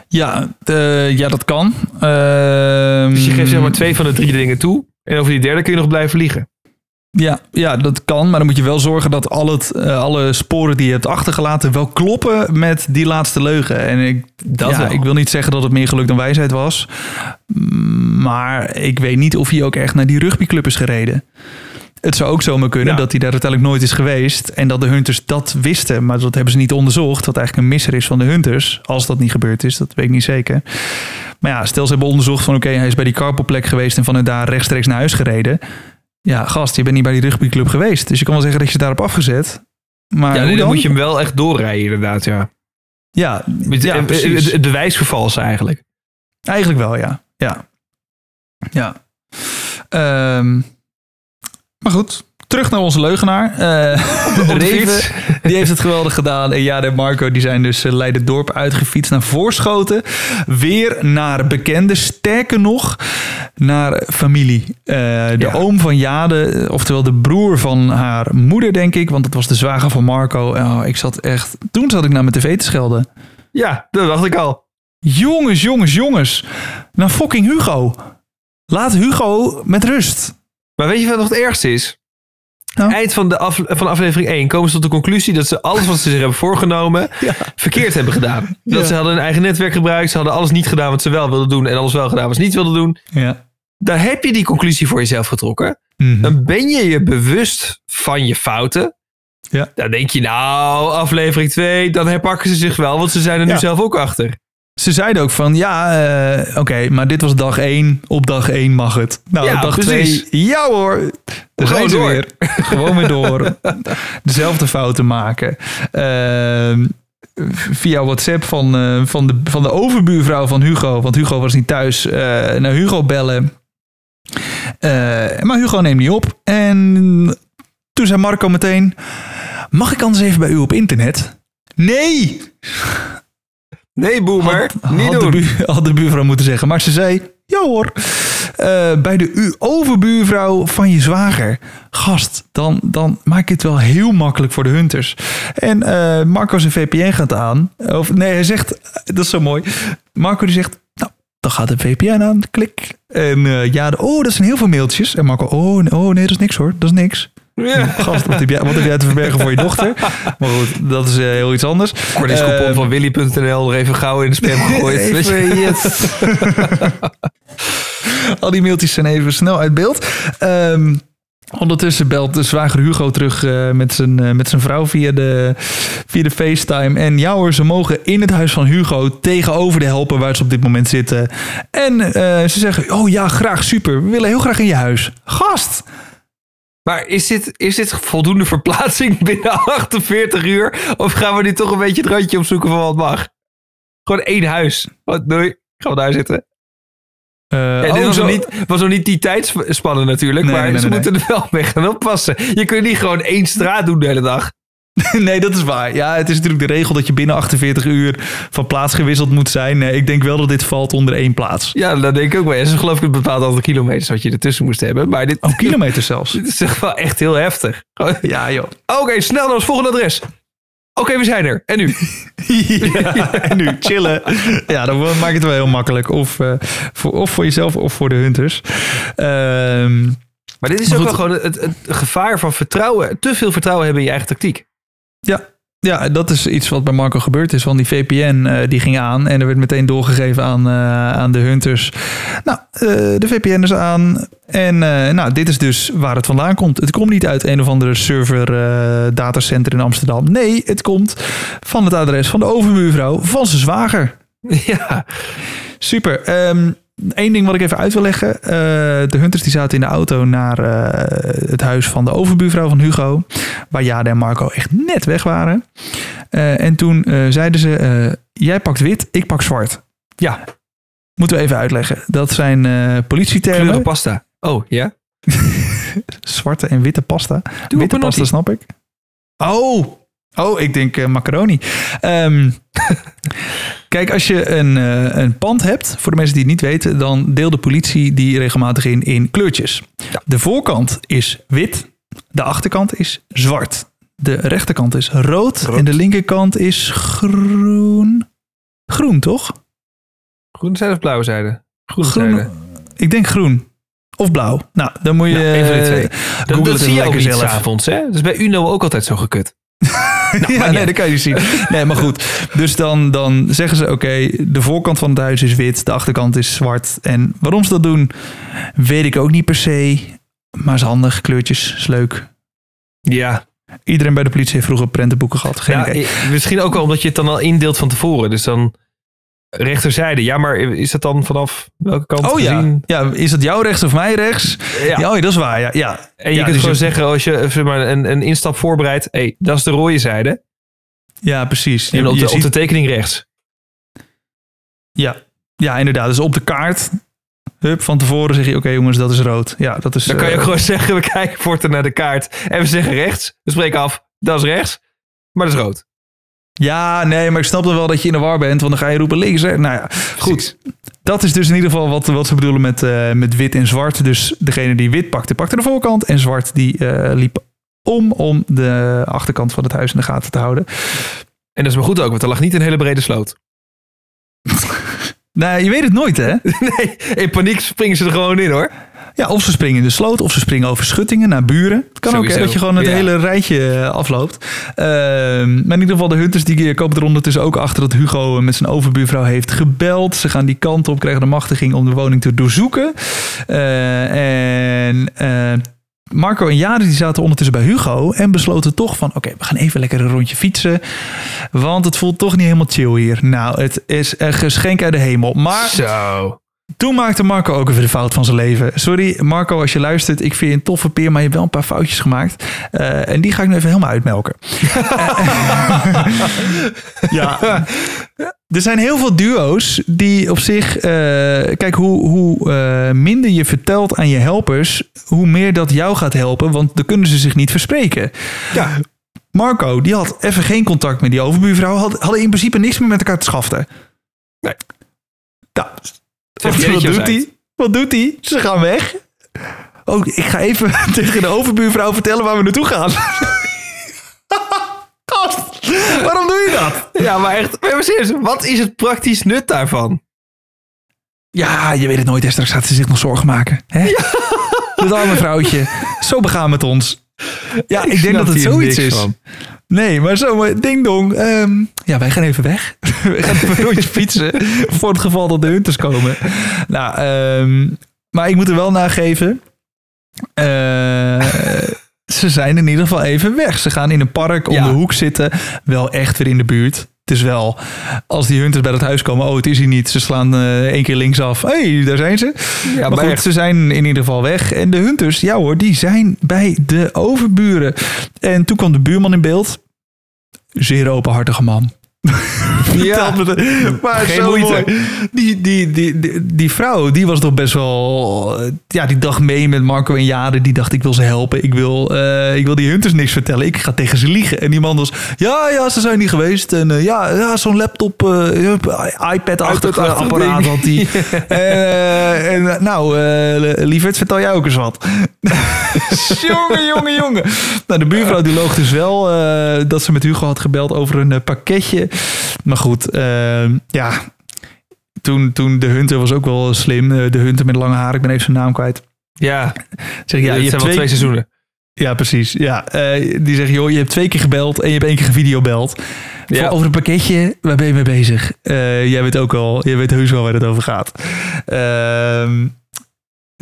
ja, eh, ja, dat kan. Ehm, Dus je geeft zeg maar twee van de drie dingen toe. En over die derde kun je nog blijven liegen. Ja, ja, dat kan. Maar dan moet je wel zorgen dat al het, eh, alle sporen die je hebt achtergelaten wel kloppen met die laatste leugen. En ik, Dat ja, ik wil niet zeggen dat het meer geluk dan wijsheid was. Maar ik weet niet of hij ook echt naar die rugbyclub is gereden. Het zou ook zomaar kunnen Ja. dat hij daar uiteindelijk nooit is geweest. En dat de Hunters dat wisten. Maar dat hebben ze niet onderzocht. Wat eigenlijk een misser is van de Hunters. Als dat niet gebeurd is, dat weet ik niet zeker. Maar ja, stel ze hebben onderzocht van oké, hij is bij die carpoolplek geweest. En vanuit daar rechtstreeks naar huis gereden. Ja, gast, je bent niet bij die rugbyclub geweest. Dus je kan wel zeggen dat je daarop afgezet. Maar ja, dan, dan? moet je hem wel echt doorrijden inderdaad, ja. Ja, Met- ja precies. Het, het bewijs vervalsen eigenlijk. Eigenlijk wel, ja. Ja. ja. Ehm, maar goed, terug naar onze leugenaar. De Reven. Die heeft het geweldig gedaan. En ja, en Marco die zijn dus eh, Leiden dorp uitgefietst naar Voorschoten. Weer naar bekenden. Sterker nog, naar familie. Eh, de Ja. oom van Jade, oftewel de broer van haar moeder, denk ik. Want het was de zwager van Marco. Oh, ik zat echt... Toen zat ik naar mijn tv te schelden. Ja, dat dacht ik al. Jongens, jongens, jongens. Naar fucking Hugo. Laat Hugo met rust. Maar weet je wat nog het ergste is? Nou? Eind van, de af, van aflevering 1 komen ze tot de conclusie dat ze alles wat ze zich hebben voorgenomen <laughs> verkeerd hebben gedaan. Dat Ja. ze hadden hun eigen netwerk gebruikt, ze hadden alles niet gedaan wat ze wel wilden doen en alles wel gedaan wat ze niet wilden doen. Ja. Daar heb je die conclusie voor jezelf getrokken. Mhm. Dan ben je je bewust van je fouten. Ja. Dan denk je, nou, aflevering 2, dan herpakken ze zich wel, want ze zijn er nu zelf ook achter. Ze zeiden ook van, ja, eh, oké, maar dit was dag 1. Op dag 1 mag het. Nou, Ja, dag precies. 2, ja hoor. Daar Gewoon door. weer. <laughs> Gewoon weer door. Dezelfde fouten maken. Ehm, via WhatsApp van, eh, van, de, van de overbuurvrouw van Hugo. Want Hugo was niet thuis. eh, naar Hugo bellen. Maar Hugo neemt niet op. En toen zei Marco meteen... Mag ik anders even bij u op internet? Nee! Nee, boomer. had, niet had doen. De had de buurvrouw moeten zeggen. Maar ze zei, ja hoor. Eh, bij de u- overbuurvrouw van je zwager. Gast, dan, dan maak je het wel heel makkelijk voor de hunters. En eh, Marco zijn VPN gaat aan. Of nee, hij zegt, dat is zo mooi. Marco die zegt, nou, dan gaat de VPN aan. Klik. En eh, ja, de- oh, dat zijn heel veel mailtjes. En Marco, oh, oh nee, dat is niks hoor. Dat is niks. Ja. <laughs> Gast, wat heb, jij, wat heb jij te verbergen voor je dochter? Maar goed, dat is eh, heel iets anders. Cornelis coupon Eh, van Willy.nl er even gauw in de spam gegooid. <laughs> Even, yes. <laughs> Al die mailtjes zijn even snel uit beeld. Ehm, ondertussen belt de zwager Hugo terug eh, met, zijn, eh, met zijn vrouw via de, via de FaceTime. En ja hoor, ze mogen in het huis van Hugo tegenover de helper waar ze op dit moment zitten. En ze zeggen, oh ja, graag, super. We willen heel graag in je huis. Gast! Maar is dit, is dit voldoende verplaatsing <laughs> binnen 48 uur? Of gaan we nu toch een beetje het randje opzoeken van wat mag? Gewoon één huis. Wat, doei. Gaan we daar zitten. Dit oh, was, zo- nog niet, was nog niet die tijdspannen natuurlijk. Nee, maar nee, nee, ze moeten er wel <laughs> mee gaan oppassen. Je kunt niet gewoon één straat doen de hele dag. <laughs> Nee, dat is waar. Ja, het is natuurlijk de regel dat je binnen 48 uur van plaats gewisseld moet zijn. Nee, ik denk wel dat dit valt onder één plaats. Ja, dat denk ik ook wel. En ze geloof ik een bepaald aantal kilometers wat je ertussen moest hebben. Maar dit, Oh, kilometer zelfs. <laughs> dit is echt wel echt heel heftig. Ja, joh. Oké, snel naar ons volgende adres. Oké, we zijn er. En nu? <laughs> ja, en nu chillen. Ja, dan maak je het wel heel makkelijk. Of, eh, voor, of voor jezelf of voor de hunters. Ehm, Maar dit is ook wel gewoon het, het gevaar van vertrouwen. Te veel vertrouwen hebben in je eigen tactiek. Ja. ja, dat is iets wat bij Marco gebeurd is. Want die VPN eh, die ging aan en er werd meteen doorgegeven aan, eh, aan de hunters. Nou, eh, de VPN is aan. En nou, dit is dus waar het vandaan komt. Het komt niet uit een of andere server datacenter in Amsterdam. Nee, het komt van het adres van de overbuurvrouw van zijn zwager. <laughs> Ja, Super. Eén ding wat ik even uit wil leggen. Eh, de hunters die zaten in de auto naar eh, het huis van de overbuurvrouw van Hugo. Waar Jade en Marco echt net weg waren. Eh, en toen zeiden ze, jij pakt wit, ik pak zwart. ja. Moeten we even uitleggen. Dat zijn eh kleuren politietermen. pasta. Oh, ja? <laughs> Zwarte en witte pasta. Doe witte pasta snap ik. Oh, oh ik denk macaroni. Ehm, <laughs> kijk, als je een, eh, een pand hebt, voor de mensen die het niet weten, dan deelt de politie die regelmatig in in kleurtjes. De voorkant is wit, de achterkant is zwart. De rechterkant is rood, Rood. en de linkerkant is groen. Groen, toch? Groene zijde of blauwe zijde? Groene Groen. zijde. Ik denk groen. Of blauw. Nou, dan moet je... Ja, eh, Dat, zie je ook niet s'avonds, hè? Dat is bij Uno ook altijd zo gekut. <laughs> <laughs> ja, nee, dat kan je niet zien. Nee, maar goed. Dus dan, dan zeggen ze, oké, de voorkant van het huis is wit, de achterkant is zwart. En waarom ze dat doen, weet ik ook niet per se. Maar is handig, kleurtjes, is leuk. Ja. Iedereen bij de politie heeft vroeger prentenboeken gehad. Geen ja idee. misschien ook wel omdat je het dan al indeelt van tevoren. Dus dan rechterzijde. Ja, maar is dat dan vanaf welke kant Oh ja. gezien? ja, is dat jouw rechts of mijn rechts? Ja. Ja, oh, dat is waar. Ja, ja. En je Ja, kunt dus gewoon je- zeggen, als je zeg maar, een, een instap voorbereidt, hey, dat is de rode zijde. ja precies. Je- En op de, op de tekening rechts. ja. ja, inderdaad. Dus op de kaart, hup, van tevoren zeg je, oké jongens, dat is rood. Ja, dat is... Dan kan je eh, ook gewoon <laughs> zeggen, we kijken voortaan naar de kaart. En we zeggen rechts. We spreken af, dat is rechts. Maar dat is rood. Ja, nee, maar ik snap wel dat je in de war bent, want dan ga je roepen links. Hè? Nou ja, goed. Dat is dus in ieder geval wat, wat ze bedoelen met, eh, met wit en zwart. Dus degene die wit pakte, pakte de voorkant. En zwart die eh, liep om, om de achterkant van het huis in de gaten te houden. En dat is maar goed ook, want er lag niet een hele brede sloot. <laughs> Nou, je weet het nooit, hè? <laughs> Nee, in paniek springen ze er gewoon in hoor. Ja, of ze springen in de sloot, of ze springen over schuttingen naar buren. Het kan ook hè, dat je gewoon het Ja. hele rijtje eh, afloopt. Ehm, maar in ieder geval, de hunters die eh, komen er ondertussen ook achter dat Hugo met zijn overbuurvrouw heeft gebeld. Ze gaan die kant op, krijgen de machtiging om de woning te doorzoeken. Eh, en eh, Marco en Jade die zaten ondertussen bij Hugo en besloten toch van... oké, we gaan even lekker een rondje fietsen, want het voelt toch niet helemaal chill hier. Nou, het is een geschenk uit de hemel. Maar Zo. Toen maakte Marco ook even de fout van zijn leven. Sorry, Marco, als je luistert. Ik vind je een toffe peer, maar je hebt wel een paar foutjes gemaakt. Eh, en die ga ik nu even helemaal uitmelken. <laughs> ja. Er zijn heel veel duo's die op zich... eh, kijk, hoe, hoe eh, minder je vertelt aan je helpers... hoe meer dat jou gaat helpen. Want dan kunnen ze zich niet verspreken. Ja. Marco, die had even geen contact met die overbuurvrouw. Had, hadden in principe niks meer met elkaar te schaften. Nee. Nou, wat, doet hij? Wat doet hij? Ze gaan weg. Oh, ik ga even <laughs> tegen de overbuurvrouw vertellen waar we naartoe gaan. <laughs> Gast, waarom doe je dat? Ja, maar echt, maar serieus, wat is het praktisch nut daarvan? Ja, je weet het nooit. hè. Straks gaat ze zich nog zorgen maken. Hè? Dat arme vrouwtje. Zo begaan met ons. Ja, ik, denk dat het zoiets is. van. Nee, maar zo, ding dong. Ehm, ja, wij gaan even weg. <laughs> we gaan even een rondje fietsen. <laughs> Voor het geval dat de hunters komen. Nou, ehm, maar ik moet er wel nageven. eh, ze zijn in ieder geval even weg. Ze gaan in een park om Ja. de hoek zitten. Wel echt weer in de buurt. Het is wel, als die hunters bij het huis komen, oh, het is hij niet. Ze slaan eh één keer linksaf. Hé, hey, daar zijn ze. Ja, maar maar goed, echt. ze zijn in ieder geval weg. En de hunters, ja hoor, die zijn bij de overburen. En toen kwam de buurman in beeld. Zeer openhartige man. <laughs> Ja. Maar Geen zo moeite. mooi. Die, die, die, die, die vrouw, die was toch best wel... eh, Ja, die dacht mee met Marco en Jade. Die dacht, ik wil ze helpen. Ik wil, eh, ik wil die hunters niks vertellen. Ik ga tegen ze liegen. En die man was... Ja, ja, ze zijn niet geweest. En eh, ja, ja zo'n laptop, iPad-achtig apparaat had. <laughs> Eh, en, nou, lieverd, vertel jij ook eens wat. <laughs> jongen, jongen, jongen. Nou, de buurvrouw die loog dus wel dat ze met Hugo had gebeld over een pakketje. Maar goed, eh, ja. Toen, toen de hunter was ook wel slim. Eh, de hunter met lange haar, ik ben even zijn naam kwijt. Ja, Zeg, ja, ja, je je zijn hebt wel twee seizoenen. ja, precies. Ja, eh, die zegt, joh, je hebt twee keer gebeld en je hebt één keer gevideobeld. Ja. Over een pakketje, waar ben je mee bezig? Eh, jij weet ook al, jij weet heus wel waar het over gaat. Ehm,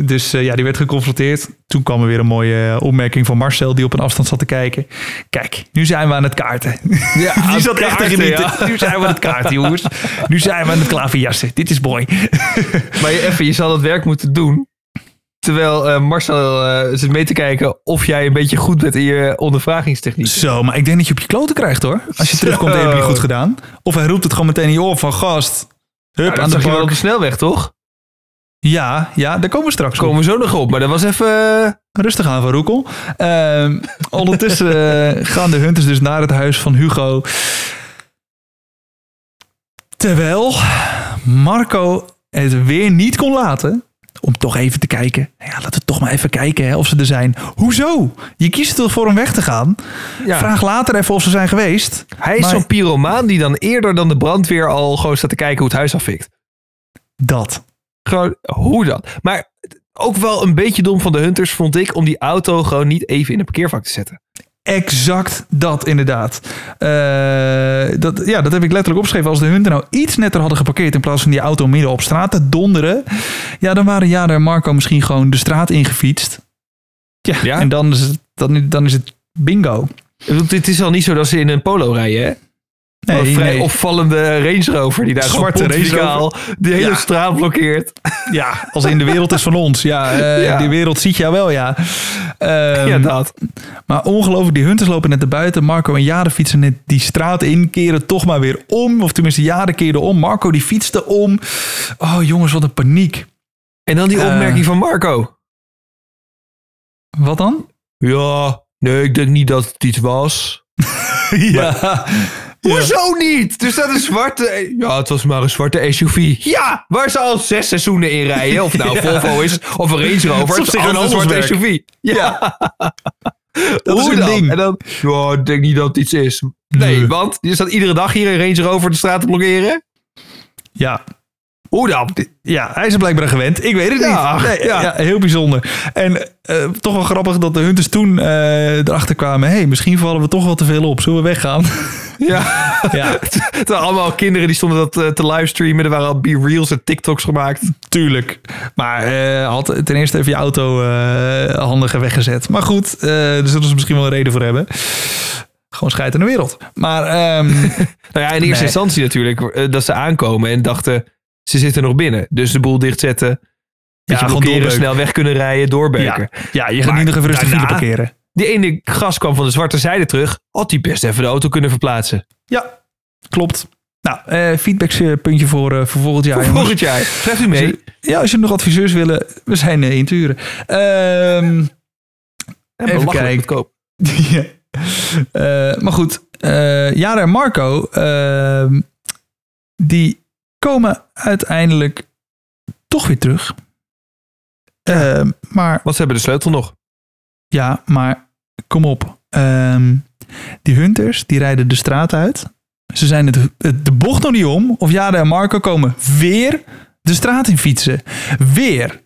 dus eh, ja, die werd geconfronteerd. Toen kwam er weer een mooie eh, opmerking van Marcel, die op een afstand zat te kijken. Kijk, nu zijn we aan het kaarten. Ja, <laughs> die zat echt te genieten. ja. Nu zijn we aan het kaarten, jongens. Nu zijn we aan het klaverjassen. Dit is mooi. <laughs> Maar je, even, je zal het werk moeten doen. Terwijl eh, Marcel eh, zit mee te kijken of jij een beetje goed bent in je ondervragingstechniek. Zo, maar ik denk dat je op je kloten krijgt hoor. Als je terugkomt, heb je goed gedaan. Of hij roept het gewoon meteen in je oor van gast. Hup, dat aan de zag je wel op de snelweg, toch? Ja, ja, daar komen we straks op. Komen we zo nog op. Maar dat was even... eh, Rustig aan van Roekel. Ehm, <laughs> ondertussen eh, gaan de hunters dus naar het huis van Hugo. Terwijl Marco het weer niet kon laten om toch even te kijken. Ja, laten we toch maar even kijken hè, of ze er zijn. Hoezo? Je kiest toch voor om weg te gaan? ja. Vraag later even of ze zijn geweest. Hij is Maar- zo'n pyromaan die dan eerder dan de brandweer al gewoon staat te kijken hoe het huis afvikt. Dat. Gewoon, hoe dan? Maar ook wel een beetje dom van de hunters vond ik om die auto gewoon niet even in een parkeervak te zetten. Exact dat, inderdaad. Eh, dat, ja, dat heb ik letterlijk opgeschreven. Als de hunter nou iets netter hadden geparkeerd... in plaats van die auto midden op straat te donderen... ja, dan waren Jada en Marco misschien gewoon de straat ingefietst. Ja, Ja. en dan is, het, dan, dan is het bingo. Het is al niet zo dat ze in een polo rijden, hè? Nee, een vrij nee. opvallende Range Rover die daar Zwarte gewoon pontificaal de hele Ja. straat blokkeert. Ja, als in de wereld is van ons. Ja, eh, Ja. die wereld ziet jou wel, ja. Ehm, ja, dat. Maar ongelooflijk, die hunters lopen net naar buiten. Marco en Jade fietsen net die straat in, keren toch maar weer om. Of tenminste, Jade keerde om. Marco die fietste om. Oh jongens, wat een paniek. En dan die Eh. opmerking van Marco. Wat dan? Ja, nee, ik denk niet dat het iets was. <laughs> ja. Hoezo niet? Er staat een zwarte... Ja, het was maar een zwarte SUV. Ja, waar ze al zes seizoenen in rijden. Of nou. <laughs> Volvo is, of een Range Rover. Het is is zich een een zwarte. SUV. Ja, <laughs> Dat is Hoe een dan? ding. En dan, ja, ik denk niet dat het iets is. Nee, Nee. want je staat iedere dag hier een Range Rover de straat te blokkeren. Ja. Hoe dan? ja, hij is er blijkbaar gewend. Ik weet het Ja, niet. Nee, ja. ja. heel bijzonder. En eh, toch wel grappig dat de hunters toen eh, erachter kwamen. Hé, hey, misschien vallen we toch wel te veel op. Zullen we weggaan? <laughs> Ja. <laughs> ja, <laughs> Het waren allemaal kinderen die stonden dat eh, te livestreamen. Er waren al B-reels en TikToks gemaakt. tuurlijk. Maar had ten eerste even je auto handiger weggezet. Maar goed, daar zullen ze misschien wel een reden voor hebben. Gewoon scheid in de wereld. Maar ehm, Nou ja, in eerste Nee. instantie natuurlijk. dat ze aankomen en dachten, ze zitten nog binnen. Dus de boel dichtzetten. Ja, gewoon doorbeuken. snel weg kunnen rijden, doorbeuken. ja, ja, je gaat Maar niet nog even rustig daarna- file parkeren. Die ene gast kwam van de zwarte zijde terug. Had hij best even de auto kunnen verplaatsen. Ja, klopt. Nou, eh feedbackpuntje voor, eh, voor volgend jaar. Voor volgend jaar. Schrijft u mee. Ja, als je nog adviseurs willen, we zijn eh, in Turen. Ehm, En even kijken. goedkoop. <laughs> ja, maar goed, Jara en Marco, ehm, die komen uiteindelijk toch weer terug. Ehm, maar Want ze hebben de sleutel nog. ja, maar kom op. Ehm, die hunters, die rijden de straat uit. Ze zijn het, het- de bocht nog niet om. Of Jara en Marco komen weer de straat in fietsen. Weer.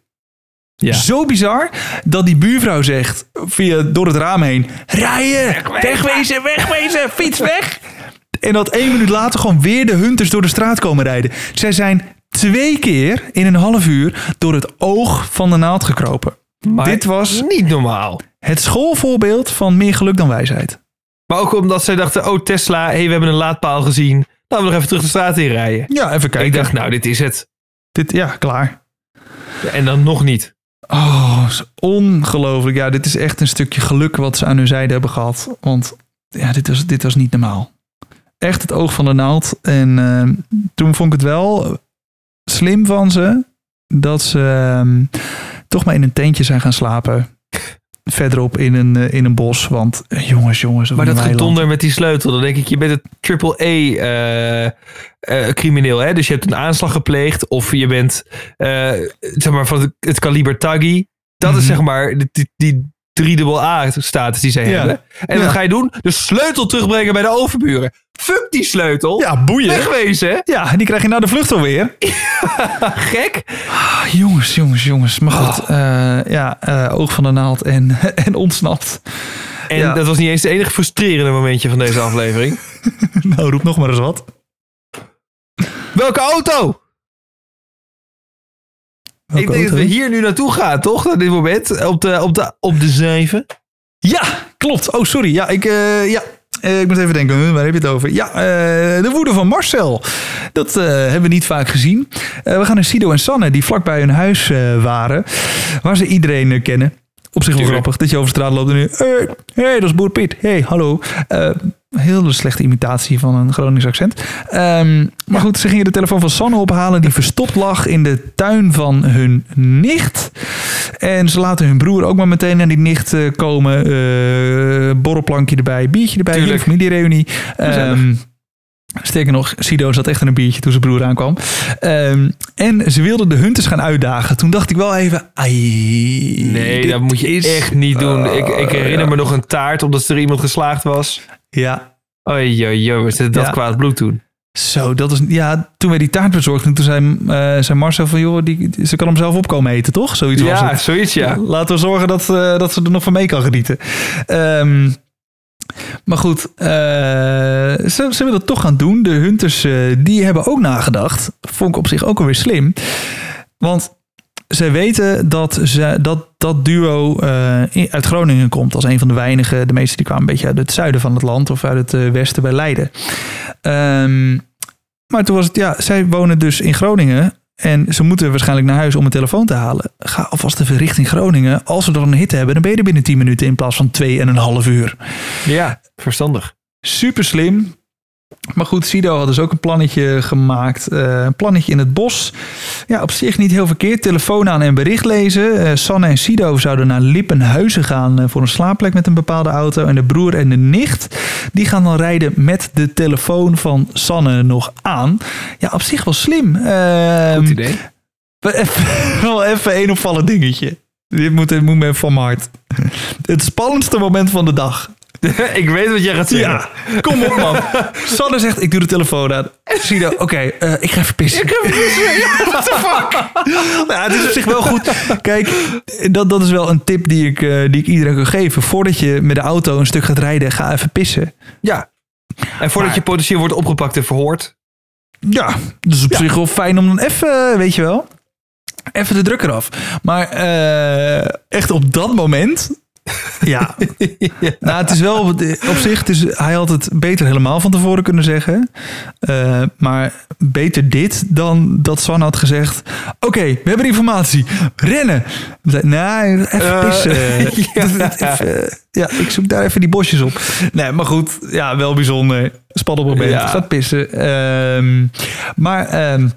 Ja. Zo bizar dat die buurvrouw zegt via, door het raam heen: rijden, wegwezen, wegwezen, fiets weg. En dat één minuut later gewoon weer de hunters door de straat komen rijden. Zij zijn twee keer in een half uur door het oog van de naald gekropen. Maar Dit was niet normaal. het schoolvoorbeeld van meer geluk dan wijsheid. Maar ook omdat zij dachten, oh Tesla, hey, we hebben een laadpaal gezien. Laten we nog even terug de straat in rijden. Ja, even kijken. Ik dacht, nou, dit is het. dit, ja, klaar. En dan nog niet. Oh, ongelooflijk. Ja, dit is echt een stukje geluk wat ze aan hun zijde hebben gehad. Want ja, dit was, dit was niet normaal. Echt het oog van de naald. En eh, toen vond ik het wel slim van ze dat ze eh, toch maar in een tentje zijn gaan slapen. Verderop in een, eh, in een bos. Want eh, jongens, jongens. Maar dat gedonder met die sleutel, dan denk ik, je bent een triple-A-crimineel. hè? Dus je hebt een aanslag gepleegd of je bent eh, zeg maar, van het, het kaliber Taggy. Dat is Mhm. zeg maar die, die, die 3AA-status die Ja. hebben. En wat ga je doen? De sleutel terugbrengen bij de overburen. Fuck die sleutel. Ja, boeien. Wegwezen. Ja, die krijg je na de vlucht alweer. <laughs> Gek. Ah, jongens, jongens, jongens. Maar goed, eh, ja, eh, oog van de naald en, <laughs> en ontsnapt. En Ja. dat was niet eens het enige frustrerende momentje van deze aflevering. <laughs> Nou, roep nog maar eens wat. Welke auto? Welke ik denk dat we hier nu naartoe gaan, toch? Op dit moment. Op de, op de, op de zeven. Ja, klopt. Oh, sorry. Ja, ik, eh, ja. Eh, ik moet even denken, waar heb je het over? Ja, eh, de woede van Marcel. Dat hebben we niet vaak gezien. We gaan naar Sido en Sanne, die vlakbij hun huis waren. Waar ze iedereen kennen. Op zich wel grappig dat je over straat loopt en nu... Hey, hey, dat is Boer Piet. Hey, hallo. Hele slechte imitatie van een Gronings accent. Ehm, maar goed, ze gingen de telefoon van Sanne ophalen... die verstopt lag in de tuin van hun nicht. En ze laten hun broer ook maar meteen naar die nicht eh, komen. Eh borrelplankje erbij, biertje erbij, Tuurlijk. familiereunie. Ehm, sterker nog, Sido zat echt in een biertje toen zijn broer aankwam. Ehm, en ze wilden de hunters gaan uitdagen. Toen dacht ik wel even... Ai, Nee, dat moet je is- echt niet doen. ik, ik herinner ja. me nog een taart omdat er iemand geslaagd was. Ja, Oei, oei, oei, dat Ja. kwaad bloed doen. zo, dat is... Ja, toen wij die taart bezorgden, toen zei, eh, zei Marcel van... joh, die, ze kan hem zelf opkomen eten, toch? Zoiets was Ja, het. zoiets ja. Laten we zorgen dat, eh, dat ze er nog van mee kan genieten. Ehm, maar goed, eh, ze, ze willen het toch gaan doen. De Hunters, die hebben ook nagedacht. Vond ik op zich ook alweer slim. Want zij weten dat ze, dat, dat duo eh, uit Groningen komt. Als een van de weinigen. De meeste die kwamen een beetje uit het zuiden van het land. Of uit het eh, westen bij Leiden. Ehm, maar toen was het, ja, zij wonen dus in Groningen. En ze moeten waarschijnlijk naar huis om een telefoon te halen. Ga alvast even richting Groningen. Als we dan een hit hebben, dan ben je er binnen 10 minuten in plaats van 2,5 uur. Ja, verstandig. Super slim. Maar goed, Sido had dus ook een plannetje gemaakt. Eh, een plannetje in het bos. Ja, op zich niet heel verkeerd. Telefoon aan en bericht lezen. Eh, Sanne en Sido zouden naar Lippenhuizen gaan eh, voor een slaapplek met een bepaalde auto. En de broer en de nicht, die gaan dan rijden met de telefoon van Sanne nog aan. Ja, op zich wel slim. Ehm, Goed idee. wel <laughs> even- Wel even een opvallend dingetje. Dit moet, dit moet me van mijn hart. Het spannendste moment van de dag. <laughs> ik weet wat jij gaat zeggen. Ja, kom op man. <laughs> Sanne zegt, ik doe de telefoon aan. Sido, oké, eh, ik ga even pissen. Ik ga even pissen. What the fuck? <laughs> Nou, het is op zich wel goed. Kijk, dat, dat is wel een tip die ik, eh, die ik iedereen kan geven. Voordat je met de auto een stuk gaat rijden, ga even pissen. Ja. En voordat Maar- je potentieel wordt opgepakt en verhoord. Ja, dus op zich wel fijn om dan even, weet je wel, even de druk eraf. Maar eh, echt op dat moment, <laughs> ja. Nou, het is wel op, op zich, het is, hij had het beter helemaal van tevoren kunnen zeggen. Eh, maar beter dit dan dat Swan had gezegd. Oké, we hebben informatie. Rennen. Nee, even Eh, pissen. <laughs> ja. <laughs> Even, ja, ik zoek daar even die bosjes op. Nee, maar goed. Ja, wel bijzonder. Spannend moment. Ja. Gaat pissen. Ehm, maar ehm,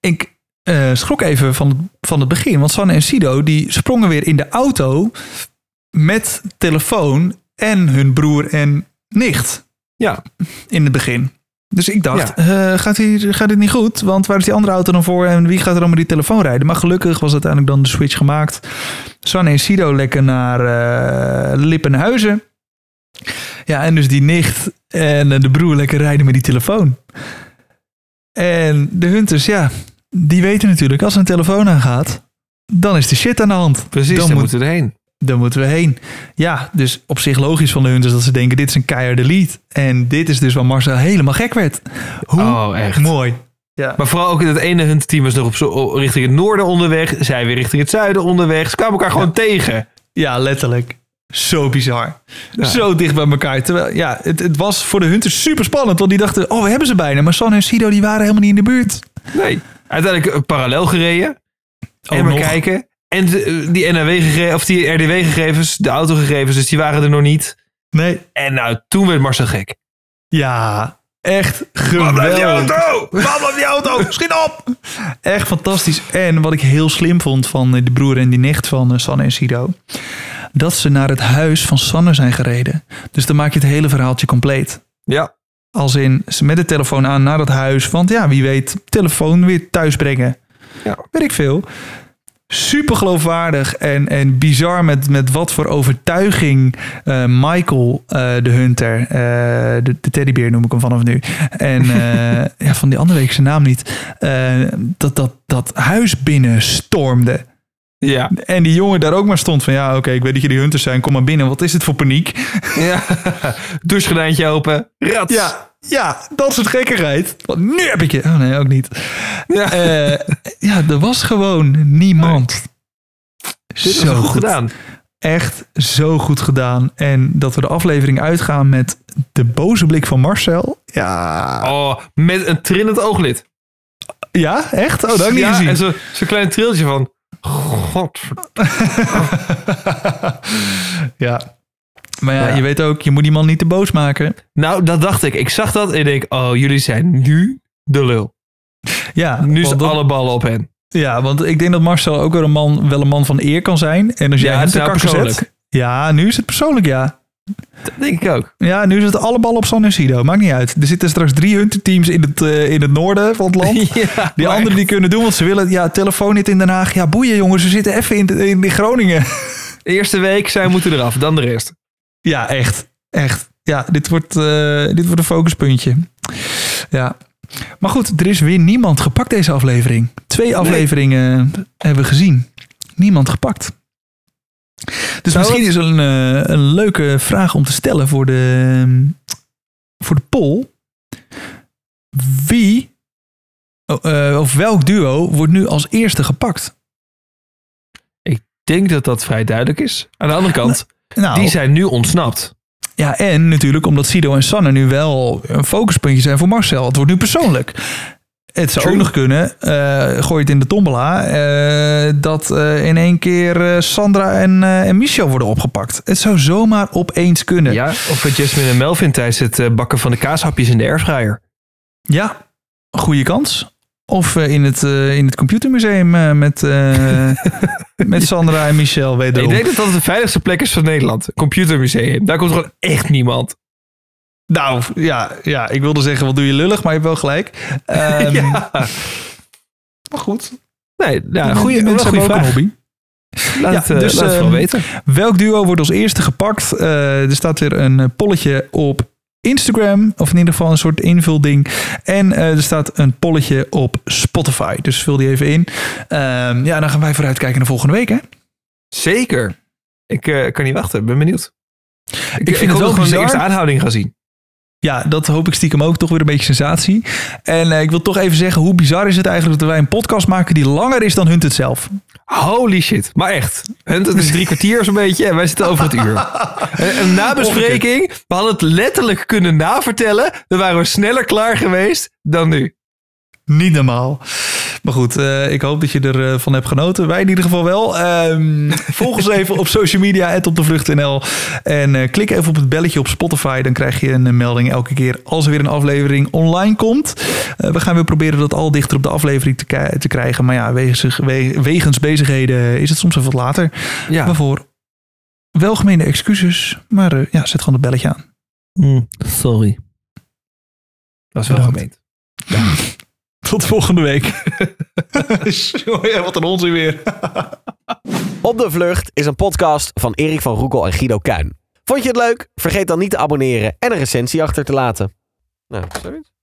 ik eh, schrok even van het, van het begin. Want Sanne en Sido die sprongen weer in de auto met telefoon en hun broer en nicht Ja, in het begin. Dus ik dacht, eh, gaat, hier, gaat dit niet goed? Want waar is die andere auto dan voor en wie gaat er allemaal die telefoon rijden? Maar gelukkig was uiteindelijk dan de switch gemaakt. Sanne en Sido lekker naar eh, Lippenhuizen. Ja, en dus die nicht en eh, de broer lekker rijden met die telefoon. En de hunters, ja, die weten natuurlijk, als er een telefoon aangaat, dan is de shit aan de hand. precies. Dan Daar moet- moeten we erheen. Dan moeten we heen. Ja, dus op zich logisch van de hunters dat ze denken, dit is een keiharde lead. En dit is dus waar Marcel helemaal gek werd. Hoe Oh, echt. mooi. Ja. Maar vooral ook dat ene huntteam was nog op zo, richting het noorden onderweg. Zij weer richting het zuiden onderweg. Ze kwamen elkaar gewoon tegen. ja, letterlijk. Zo bizar. Ja. Zo dicht bij elkaar. Terwijl, ja, het, het was voor de hunters super spannend. Want die dachten, oh, we hebben ze bijna. Maar San en Sido, die waren helemaal niet in de buurt. Nee. Uiteindelijk eh, parallel gereden. en maar nog. kijken. En de- eh, die NAW-gegevens, of die RDW-gegevens, de autogegevens, dus die waren er nog niet. Nee. En nou, toen werd Marcel gek. Ja, echt Waar blijft die geweldig. auto? Blijft die auto? <laughs> Schiet op! Echt fantastisch. En wat ik heel slim vond van eh, de broer en die nicht van eh, Sanne en Sido. Dat ze naar het huis van Sanne zijn gereden. Dus dan maak je het hele verhaaltje compleet. Ja. Als in ze met de telefoon aan naar dat huis. Want ja, wie weet, telefoon weer thuis brengen. Ja. Weet ik veel. Super geloofwaardig en, en bizar met, met wat voor overtuiging eh, Michael, eh, de hunter, eh, de, de teddybeer noem ik hem vanaf nu. En <laughs> ja, van die andere week zijn naam niet. dat, dat, dat huis binnen stormde. Ja. En die jongen daar ook maar stond van ja, oké, ik weet dat jullie hunters zijn, kom maar binnen. Wat is het voor paniek? ja. <laughs> Douchegordijntje open. Rats. Ja, ja, dat soort gekkigheid. Want nu heb ik je. Oh nee, ook niet. Ja. Eh, ja, er was gewoon niemand. Wel goed gedaan. Echt zo goed gedaan. En dat we de aflevering uitgaan met de boze blik van Marcel. Ja, Oh, met een trillend ooglid. ja echt? Oh, dat heb ik niet ja, gezien. en zo'n zo klein triltje van... Godverdomme. <laughs> ja. Maar ja, Ja. je weet ook, je moet die man niet te boos maken. Nou, dat dacht ik. Ik zag dat en ik denk, oh, jullie zijn nu de lul. Ja, Nu dat- alle ballen op hen. Ja, want ik denk dat Marcel ook wel een man, wel een man van eer kan zijn. En als jij Ja, hem het te nou kakken zet... persoonlijk. Ja, nu is het persoonlijk, ja. Dat denk ik ook. Ja, nu is het alle ballen op San. Maakt niet uit. Er zitten straks drie hunterteams in het, eh, in het noorden van het land. <laughs> Ja, Die maar anderen die kunnen doen wat ze willen. Ja, telefoon niet in Den Haag. Ja, boeien jongens. We zitten even in, in, in Groningen. <laughs> De eerste week, zij moeten eraf, dan de rest. Ja, echt. Echt. Ja, dit wordt, eh, dit wordt een focuspuntje. Ja. Maar goed, er is weer niemand gepakt deze aflevering. Twee afleveringen hebben we gezien. Niemand gepakt. Dus Zou misschien is een, eh, een leuke vraag om te stellen voor de, voor de poll. Wie oh, eh, of welk duo wordt nu als eerste gepakt? Ik denk dat dat vrij duidelijk is. Aan de andere kant, Nou, die zijn nu ontsnapt. Ja, en natuurlijk omdat Sido en Sanne nu wel een focuspuntje zijn voor Marcel. Het wordt nu persoonlijk. Het zou True. ook nog kunnen, eh gooi het in de tombola, eh, dat eh, in één keer Sandra en, en Michel worden opgepakt. Het zou zomaar opeens kunnen. Ja, of Jasmine en Melvin tijdens het bakken van de kaashapjes in de airfryer. Ja, goede kans. Of in, het, in het computermuseum met, <laughs> met Sandra en Michel wederom. Ik denk dat dat de veiligste plek is van Nederland. Computermuseum. Daar komt gewoon echt niemand. Nou, ja, ja, ik wilde zeggen, wat doe je lullig, maar je hebt wel gelijk. Ehm, <laughs> ja. Maar goed, Nee, Die goede, mensen hebben ook een hobby. Laat, Ja, het, eh, dus, laat het ehm, vooral weten. Welk duo wordt als eerste gepakt? Eh, er staat weer een polletje op Instagram, of in ieder geval een soort invulding. En eh, er staat een polletje op Spotify. Dus vul die even in. Ehm, ja, dan gaan wij vooruitkijken naar volgende week, hè? Zeker. Ik kan niet wachten. Ben benieuwd. Ik, ik, vind het hoop wel dat we de eerste aanhouding gaan zien. Ja, dat hoop ik stiekem ook. Toch weer een beetje sensatie. En eh, ik wil toch even zeggen, hoe bizar is het eigenlijk dat wij een podcast maken die langer is dan Hunt het zelf? Holy shit. Maar echt. Het is drie kwartier zo'n beetje en wij zitten over het uur. Een, een nabespreking. We hadden het letterlijk kunnen navertellen. Dan waren we sneller klaar geweest dan nu. Niet normaal. Maar goed, eh, ik hoop dat je ervan van hebt genoten. Wij in ieder geval wel. Ehm, <laughs> volg ons even op social media, at op de vlucht.nl. En eh, klik even op het belletje op Spotify. Dan krijg je een melding elke keer als er weer een aflevering online komt. Eh, we gaan weer proberen dat al dichter op de aflevering te, te krijgen. Maar ja, wegens, we- wegens bezigheden is het soms even wat later. Ja. Waarvoor welgemeende excuses. Maar ja, zet gewoon het belletje aan. Mm, sorry. Dat is wel gemeend. <laughs> Tot volgende week. <laughs> wat een onzin weer. Op de Vlucht is een podcast van Erik van Roekel en Guido Kuin. Vond je het leuk? Vergeet dan niet te abonneren en een recensie achter te laten. Nou, zoiets.